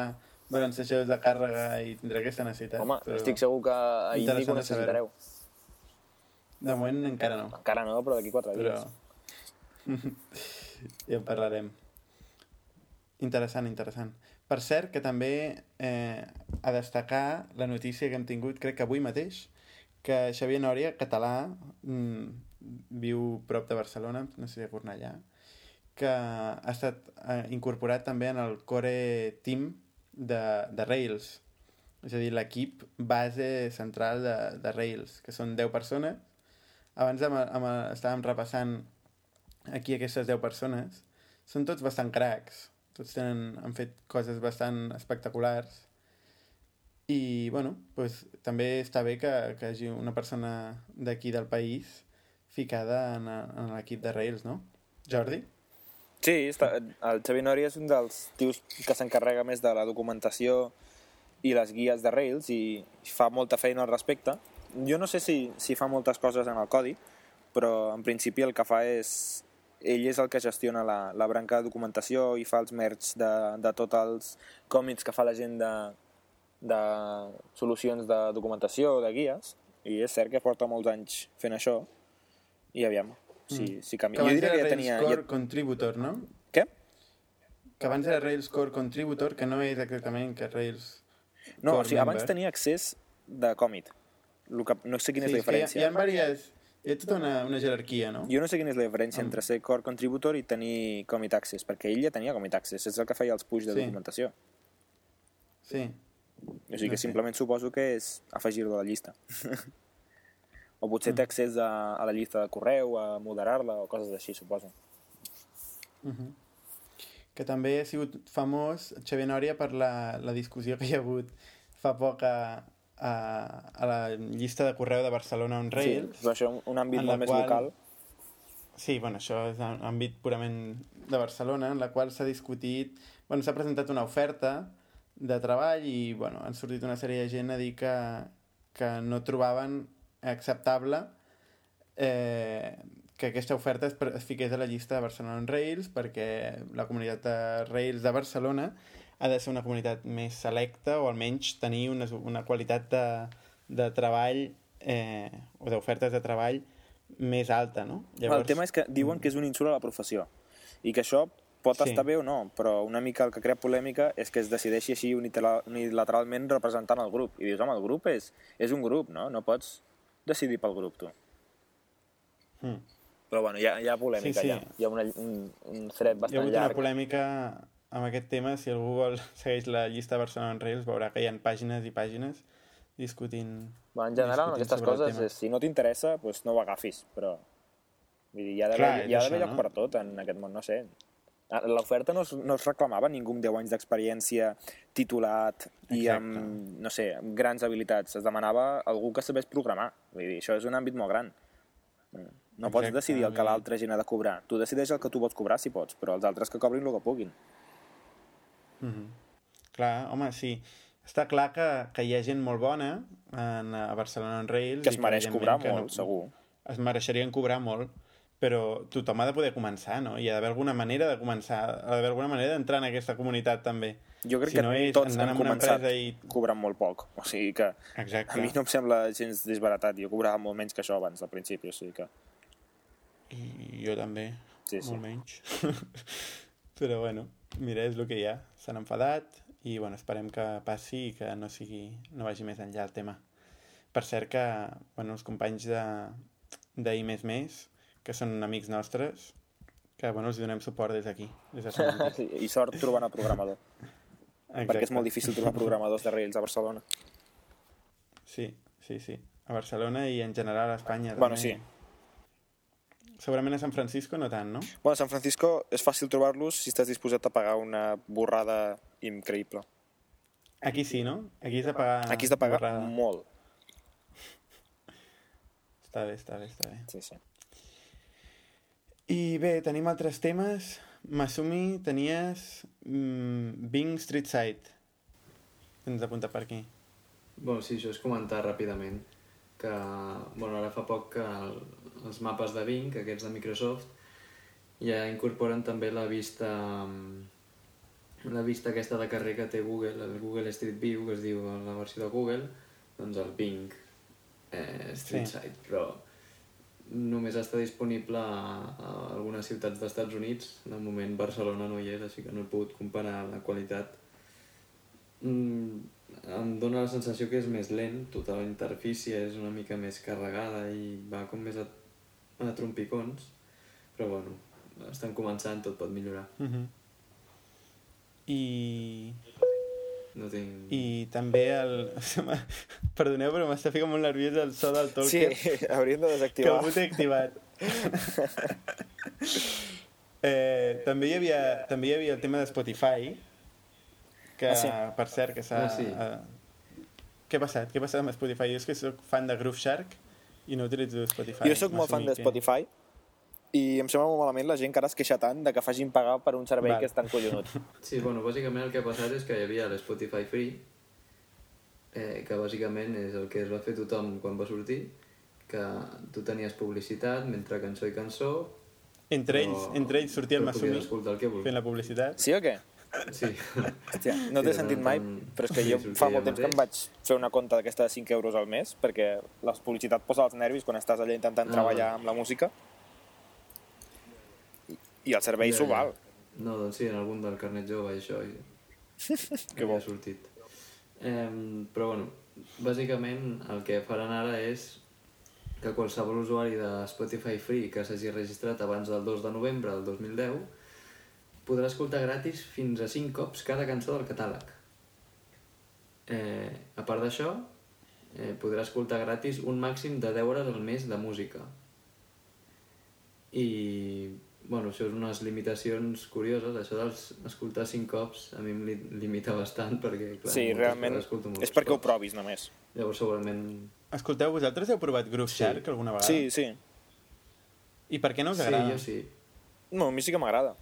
balancejadors de càrrega i tindrà aquesta necessitat. Home, però estic segur que a interessant de necessitareu. De moment encara no, Encara no, però d'aquí quatre però dies. *laughs* ja en parlarem. Interessant, interessant. Per cert, que també eh, a destacar la notícia que hem tingut, crec que avui mateix, que Xavier Nòria, català, mm, viu prop de Barcelona, no sé si a Cornellà, que ha estat eh, incorporat també en el core team de, de Rails. És a dir, l'equip base central de, de Rails, que són 10 persones. Abans amb, amb, estàvem repassant aquí aquestes 10 persones. Són tots bastant cracs. Tots tenen, han fet coses bastant espectaculars. I, bueno, pues, també està bé que, que hagi una persona d'aquí del país ficada en, en l'equip de Rails, no? Jordi? Sí, està, el Xavi Nori és un dels tios que s'encarrega més de la documentació i les guies de Rails i fa molta feina al respecte. Jo no sé si, si fa moltes coses en el codi, però en principi el que fa és... Ell és el que gestiona la, la branca de documentació i fa els merch de, de tots els còmics que fa la gent de, de solucions de documentació, de guies, i és cert que porta molts anys fent això, i aviam, si, Mm. si canvia. Que Jo abans diria que ja tenia... Core Ja... Contributor, no? Què? Que abans era Rails Core Contributor, que no és exactament que Rails... No, Core o sigui, abans member. tenia accés de. Lo que, no sé quina és la que hi ha, diferència. hi ha diverses... Hi ha tota una, una jerarquia, no? Jo no sé quina és la diferència Amb- entre ser core contributor i tenir commit access, perquè ell ja tenia commit access, és el que feia els push de Sí. documentació. Sí. O sigui No que sé. simplement suposo que és afegir-lo a la llista. *laughs* o potser Mm. té accés a, a la llista de correu, a moderar-la o coses així, suposo. Uh -huh. Que també ha sigut famós Xavier Nòria per la, la discussió que hi ha hagut fa poc a, a, a la llista de correu de Barcelona on Rails. Sí, però això un àmbit molt més qual- local. Sí, bueno, això és en àmbit purament de Barcelona, en la qual s'ha discutit... Bueno, s'ha presentat una oferta de treball i, bueno, han sortit una sèrie de gent a dir que, que no trobaven acceptable eh, que aquesta oferta es, es fiqués a la llista de Barcelona en Rails perquè la comunitat de Rails de Barcelona ha de ser una comunitat més selecta o almenys tenir una, una qualitat de, de treball eh, o d'ofertes de treball més alta, no? El tema és que diuen que és un insult a la professió i que això pot Sí. estar bé o no, però una mica el que crea polèmica és que es decideixi així unilateralment representant el grup. I dius, home, el grup és, és un grup, no? No pots decidir pel grup, tu. Mm. Però bueno, hi ha, hi ha polèmica, Sí, sí. ja. Hi ha una, un, un thread Hi ha bastant hagut una llarg. polèmica amb aquest tema. Si algú vol *laughs* segueix la llista Barcelona en Rails, veurà que hi ha pàgines i pàgines discutint... Bueno, en general, amb aquestes coses, és, si no t'interessa, doncs no ho agafis, però... Vull dir, hi ha d'haver lloc no? per tot en aquest món, no sé. Ah, L'oferta no, es, no es reclamava ningú amb 10 anys d'experiència, titulat i Exacte. amb, no sé, amb grans habilitats. Es demanava algú que sabés programar. Vull dir, això és un àmbit molt gran. No pots Exacte, decidir el que l'altra gent ha de cobrar. Tu decideix el que tu vols cobrar, si pots, però els altres que cobrin el que puguin. Mhm. Clar, home, sí. Està clar que, que hi ha gent molt bona en, a Barcelona en Rails. Que es i mereix cobrar que molt, segur. Es mereixerien cobrar molt, però tothom ha de poder començar, no? Hi ha d'haver alguna manera de començar, ha d'haver alguna manera d'entrar en aquesta comunitat, també. Jo crec Si que no és tots han començat i... cobrant molt poc. O sigui que Exacte. a mi no em sembla gens desbaratat. Jo cobrava molt menys que això abans, al principi. O sigui que... I jo també, Sí, sí. molt menys. *laughs* Però bueno, mira, és el que hi ha. S'han enfadat i bueno, esperem que passi i que no sigui no vagi més enllà el tema. Per cert que bueno, els companys de, de I++, que són amics nostres, que bueno, els donem suport des d'aquí, des de *laughs* Sí, I sort trobant el programador. Perquè és molt difícil trobar programadors de Rails a Barcelona. Sí, sí, sí. A Barcelona i en general a Espanya. Bueno, també. sí. Segurament a San Francisco no tant, no? Bueno, a San Francisco és fàcil trobar-los si estàs disposat a pagar una borrada increïble. Aquí sí, no? Aquí has de pagar... Aquí has de pagar borrada. molt. Està bé, està bé, està bé. Sí, sí. I bé, tenim altres temes. Masumi, tenies mm, Bing Street Side. Tens apuntat per aquí. Bueno, sí, això és comentar ràpidament que, bueno, ara fa poc que el, els mapes de Bing, aquests de Microsoft, ja incorporen també la vista mm, la vista aquesta de carrer que té Google, el Google Street View, que es diu la versió de Google, doncs el Bing eh, Street Sí. Side, però només està disponible a, a algunes ciutats d'Estats Units. De moment Barcelona no hi és, així que no he pogut comparar la qualitat. Mm, em dóna la sensació que és més lent, tota la interfície és una mica més carregada i va com més a, a trompicons, però bueno, estan començant, tot pot millorar. Uh -huh. I, No tinc... I també el... *laughs* Perdoneu, però m'està ficant molt nerviós el so del Sí, Tolkien. *laughs* hauríem de que desactivar. algú té activat. *laughs* eh, també, hi havia, també hi havia el tema de Spotify, que, Ah, sí? per cert, que s'ha... Ah, sí. eh, què ha passat? Què ha passat amb Spotify? Jo és que sóc fan de Groove Shark i no utilitzo Spotify. Jo sóc molt fan de M'assumí que- Spotify i em sembla molt malament la gent que ara es queixa tant de que facin pagar per un servei Val. que és tan collonut. *laughs* Sí, bueno, bàsicament el que ha passat és que hi havia l'Spotify Free, eh, que bàsicament és el que es va fer tothom quan va sortir, que tu tenies publicitat mentre cançó i cançó... Entre ells, però- entre ells sortia el Masumi escoltar el que fent la publicitat. Sí o què? Sí. Hòstia, no t'he Sí, sentit mai, però és que sí, jo fa molt temps que em vaig fer una compta d'aquesta de 5 euros al mes, perquè la publicitat posa els nervis quan estàs allà intentant Ah, treballar amb la música. I, el servei Ja, s'ho ja. val. No, doncs sí, en algun del carnet jove i això i... *laughs* Que bo. ha sortit. Eh, però bueno, bàsicament el que faran ara és que qualsevol usuari de Spotify Free que s'hagi registrat abans del 2 de novembre del 2010 podrà escoltar gratis fins a 5 cops cada cançó del catàleg. Eh, a part d'això, eh, podrà escoltar gratis un màxim de 10 hores al mes de música. I, bueno, això és unes limitacions curioses, això d'escoltar 5 cops a mi em li limita bastant perquè, clar, Sí, realment és perquè ho cops. provis només. Llavors segurament... Escolteu, vosaltres heu provat Groove Sí. Shark alguna vegada? Sí, sí. I per què no us Sí, agrada? jo sí. No, a mi sí que m'agrada.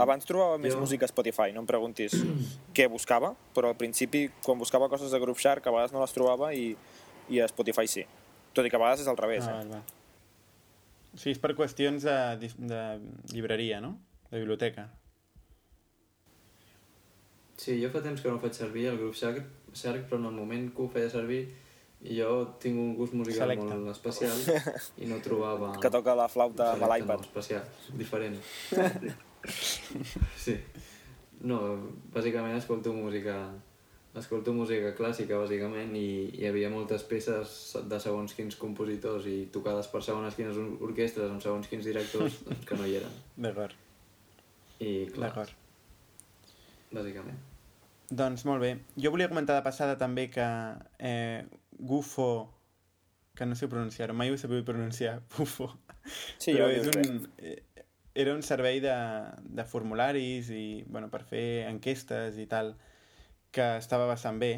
Abans trobava més Jo- música a Spotify, no em preguntis *clears throat* què buscava, però al principi, quan buscava coses de Groove Shark, a vegades no les trobava i, i a Spotify sí. Tot i que a vegades és al revés. Ah, eh? Sigui, és per qüestions de, de llibreria, no? De biblioteca. Sí, jo fa temps que no faig servir el grup Shark, Shark però en el moment que ho feia servir jo tinc un gust musical Selecte. molt especial i no trobava... Que toca la flauta amb l'iPad. No, especial, diferent. *laughs* sí. No, bàsicament escolto música escolto música clàssica, bàsicament, i hi havia moltes peces de segons quins compositors i tocades per segons quines or- orquestres amb segons quins directors *laughs* doncs, que no hi eren. D'acord, I clar, d'acord. bàsicament. Doncs molt bé. Jo volia comentar de passada també que eh, Gufo, que no sé pronunciar-ho, mai ho he sabut pronunciar, *laughs* Gufo, Sí, però jo és bé. un, eh, era un servei de, de formularis i, bueno, per fer enquestes i tal, que estava bastant bé,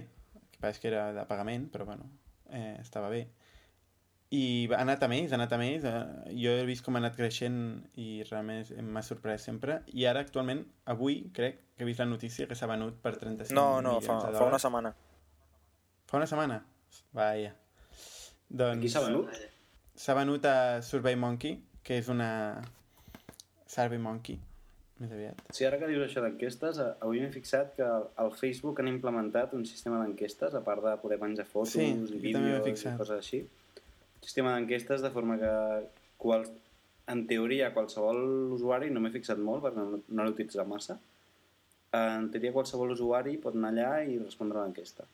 que passa que era de pagament, però bueno, eh, estava bé. I ha anat a més, ha anat a més. Eh, jo he vist com ha anat creixent i realment m'ha sorprès sempre. I ara, actualment, avui, crec que he vist la notícia que s'ha venut per 35 No, no, milions fa, de fa una setmana. Fa una setmana? Vaja. Doncs... Qui s'ha venut? S'ha venut a Survey Monkey, que és una... Survey Monkey, més aviat. Sí, ara que dius això d'enquestes, eh, avui m'he fixat que al Facebook han implementat un sistema d'enquestes, a part de poder penjar fotos Sí, i vídeos i coses així. Sistema d'enquestes de forma que qual, en teoria qualsevol usuari, no m'he fixat molt perquè no, no l'he utilitzat massa, en teoria qualsevol usuari pot anar allà i respondre a l'enquesta.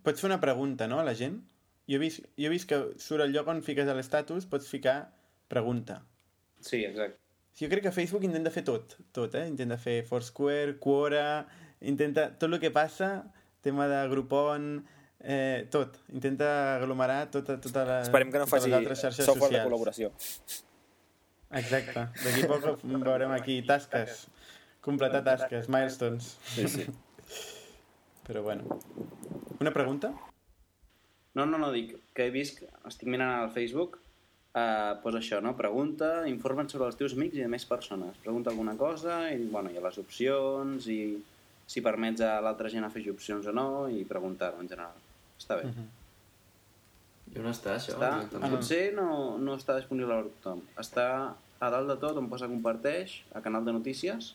Pots fer una pregunta, no, a la gent? Jo he vist, jo he vist que surt el lloc on fiques l'estatus, pots ficar pregunta. Sí, exacte. Jo crec que Facebook intenta fer tot, tot, eh? Intenta fer Foursquare, Quora, intenta... Tot el que passa, tema de Groupon, eh, tot. Intenta aglomerar tota, tota la, Esperem que no totes faci les altres xarxes software de socials. col·laboració. Exacte. D'aquí a poc veurem aquí tasques. Completar tasques, milestones. Sí, sí. Però bueno. Una pregunta? No, no, no, dic que he vist, estic mirant al Facebook, eh, posa això, no? Pregunta, informa't sobre els teus amics i de més persones. Pregunta alguna cosa i, bueno, hi ha les opcions i si permets a l'altra gent afegir opcions o no i preguntar en general. Està bé. Mhm. I on està això? Està, exactament? potser no, no està disponible per tothom. Està a dalt de tot on posa comparteix, a canal de notícies,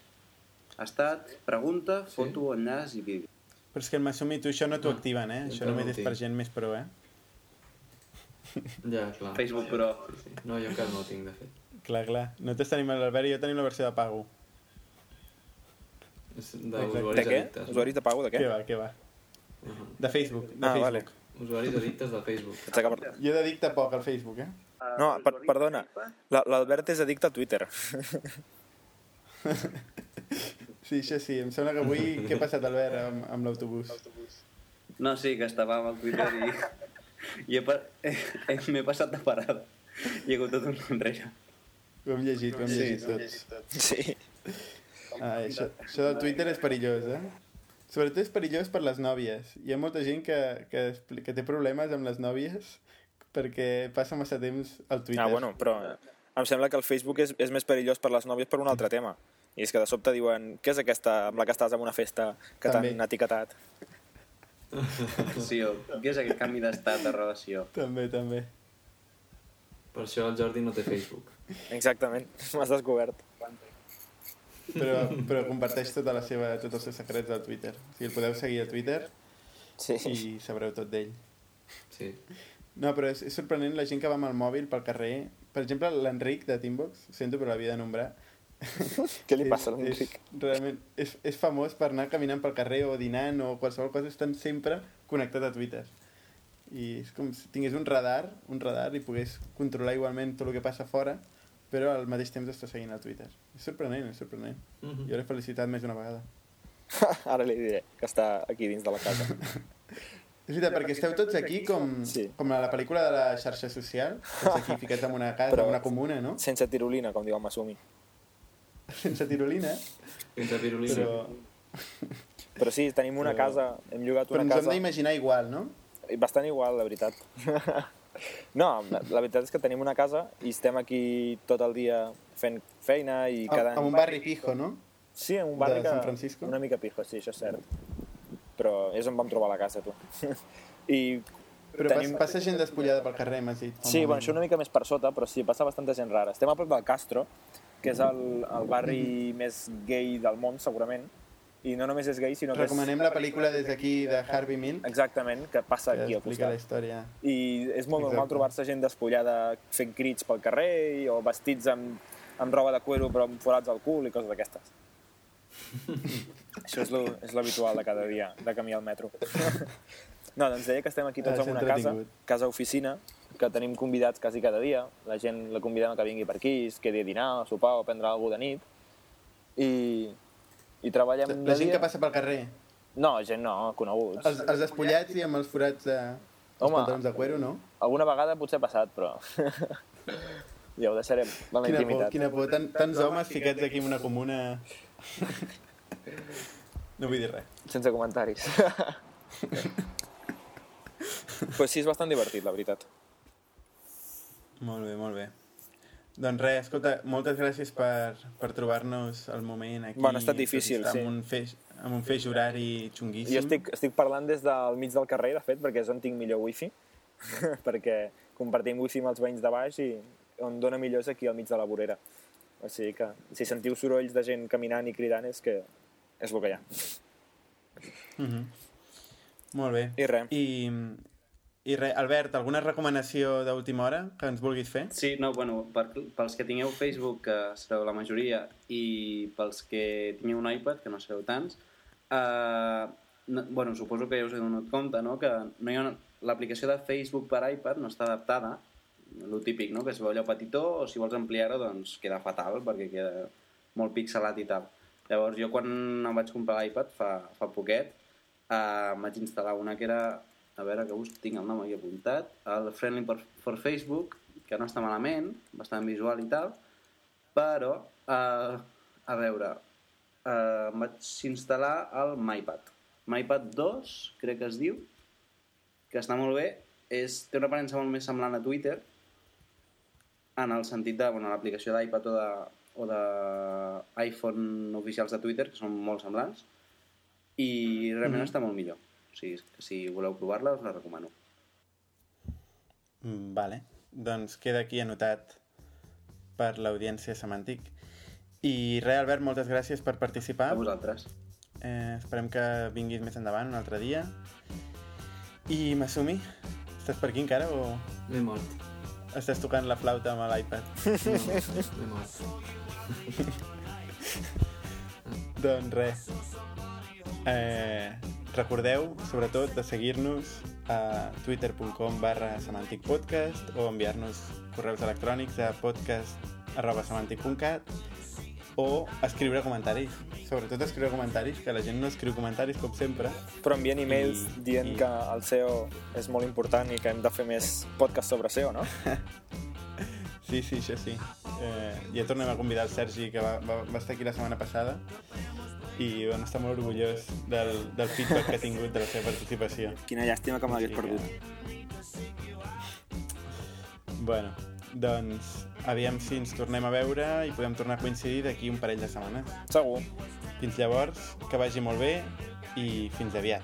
ha estat, pregunta, Sí? foto, enllaç i vídeo. Però és que el Masumi, tu això no t'ho Ah, activen, eh? Això només no és per gent més pro, eh? *laughs* Ja, clar. Facebook, sí. No, jo encara no ho tinc, de fet. Clar, clar. Nosaltres tenim l'Albert i jo tenim la versió de pago. D'usuaris De què? addictes. Usuaris de pago, de què? Què va, què va? Uh -huh. De Facebook, de Ah, Facebook. vale. Usuaris addictes de Facebook. Per... Jo dedic poc al Facebook, eh? Uh, No, per, perdona, La- l'Albert és addicte a Twitter. *laughs* Sí, això sí. Em sembla que avui... Què ha passat, Albert, amb, amb l'autobús? No, sí, que estava amb el Twitter i, *laughs* *laughs* i he, pa- eh, *laughs* eh, m'he passat de parada. Hi ha hagut tot un enrere. Ho hem llegit, ho hem Sí, llegit tots. Sí. Ah, això, això del Twitter és perillós, eh? Sobretot és perillós per les nòvies. Hi ha molta gent que, que, que té problemes amb les nòvies perquè passa massa temps al Twitter. Ah, bueno, però em sembla que el Facebook és, és més perillós per les nòvies per un altre tema. I és que de sobte diuen, què és aquesta amb la que estàs en una festa que t'han etiquetat? *laughs* Sí, o què és aquest canvi d'estat de relació? També, també. Per això el Jordi no té Facebook. Exactament, *laughs* m'has descobert. Però, però comparteix tota la seva, tots els seus secrets al Twitter. O sigui, el podeu seguir a Twitter Sí. i sabreu tot d'ell. Sí. No, però és, és sorprenent la gent que va amb el mòbil pel carrer. Per exemple, l'Enric de Teambox, sento però l'havia de nombrar. *laughs* Què li passa a l'Enric? Realment, és, és famós per anar caminant pel carrer o dinant o qualsevol cosa, estan sempre connectat a Twitter. I és com si tingués un radar, un radar i pogués controlar igualment tot el que passa fora, però al mateix temps està seguint a Twitter. És sorprenent, és sorprenent. Mm -hmm. Jo l'he felicitat més d'una vegada. *laughs* Ara li diré que està aquí dins de la casa. *laughs* És veritat, perquè esteu tots aquí com, Sí. com a la pel·lícula de la xarxa social, tots aquí ficats en una casa, Però- en una comuna, no? Sense tirolina, com diu el Masumi. *laughs* Sense tirolina, Sense pirulina. però, *laughs* Però sí, tenim una Però- casa, hem llogat però una ens ho hem casa... d'imaginar igual, no? Bastant igual, la veritat. *laughs* No, la, veritat és que tenim una casa i estem aquí tot el dia fent feina i cada En un barri pijo, no? Sí, en un barri de que... San Francisco? Una mica pijo, sí, això és cert. Però és on vam trobar la casa, tu. I Però tenim... Passa gent despullada pel carrer, m'has dit. Sí, bueno, això una mica més per sota, però sí, passa bastanta gent rara. Estem a prop del Castro, que és el, el barri més gay del món, segurament. I no només és gay, sinó que Recomanem la pel·lícula des d'aquí de Harvey Milk. Exactament, que passa que aquí al explica la costat. història. I és molt normal Exacte. trobar-se gent despullada fent crits pel carrer o vestits amb, amb roba de cuero però amb forats al cul i coses d'aquestes. Això és l'habitual de cada dia, de camí al metro. *laughs* no, doncs deia que estem aquí tots Ah, en una casa, entretingut. Que tenim convidats quasi cada dia. La gent la convidem a que vingui per aquí, es quedi a dinar, a sopar o a prendre alguna de nit. I, i treballem La de gent dia... que passa pel carrer. No, gent no, coneguts. Els, els despullats i amb els forats de... Els Home. pantalons de cuero, no? Alguna vegada potser ha passat, però... *laughs* ja ho deixarem en la Quina por, intimitat. quina por. Tan, tants homes ficats aquí en una comuna... *laughs* No vull dir res. Sense comentaris. *laughs* pues sí, és bastant divertit, la veritat. Molt bé, molt bé. Doncs res, escolta, moltes gràcies per, per trobar-nos el moment aquí. Bueno, ha estat difícil, sí. Amb un, feix, amb un feix horari xunguíssim. Jo estic, estic parlant des del mig del carrer, de fet, perquè és on tinc millor wifi, *laughs* perquè compartim wifi amb els veïns de baix i on dona millor és aquí al mig de la vorera. O sigui que si sentiu sorolls de gent caminant i cridant és que és el que hi ha. Mhm. Molt bé. I res. I, i res, Albert, alguna recomanació d'última hora que ens vulguis fer? Sí, no, bueno, per, pels que tingueu Facebook, que sereu la majoria, i pels que tingueu un iPad, que no sereu tants, eh, no, bueno, suposo que ja us he donat compte, no?, que no hi ha una- l'aplicació de Facebook per iPad no està adaptada, el típic, no?, que es veu allò petitó, o si vols ampliar-ho, doncs queda fatal, perquè queda molt pixelat i tal. Llavors, jo quan em vaig comprar l'iPad fa, fa poquet, eh, em vaig instal·lar una que era a veure que us tinc el nom aquí apuntat, el Friendly for, for Facebook, que no està malament, bastant visual i tal, però, eh, a veure, eh, vaig instal·lar el MyPad. MyPad 2, crec que es diu, que està molt bé, és, té una aparença molt més semblant a Twitter, en el sentit de bueno, l'aplicació d'iPad o de, o de iPhone oficials de Twitter, que són molt semblants, i realment Mhm. està molt millor. O sigui, que si voleu provar-la, us la recomano. Mm, Vale. Doncs queda aquí anotat per l'audiència semàntic. I res, Albert, moltes gràcies per participar. A vosaltres. Eh, esperem que vinguis més endavant un altre dia. I Masumi, estàs per aquí encara o M'he mort. estàs tocant la flauta amb l'iPad? No, *laughs* m'he mort. *laughs* doncs res. Eh, recordeu, sobretot, de seguir-nos a twitter.com barra semanticpodcast o enviar-nos correus electrònics a podcast arroba semantic.cat o escriure comentaris. Sobretot escriure comentaris, que la gent no escriu comentaris, com sempre. Però envien e-mails I- dient i- que el SEO és molt important i que hem de fer més podcast sobre SEO, no? *laughs* Sí, sí, això sí. Eh, ja tornem a convidar el Sergi, que va, va, va estar aquí la setmana passada, i bueno, està molt orgullós del, del feedback que ha tingut de la seva participació. Quina llàstima que m'hagués Sí que- perdut. Bueno, doncs aviam si ens tornem a veure i podem tornar a coincidir d'aquí un parell de setmanes. Segur. Fins llavors, que vagi molt bé i fins aviat.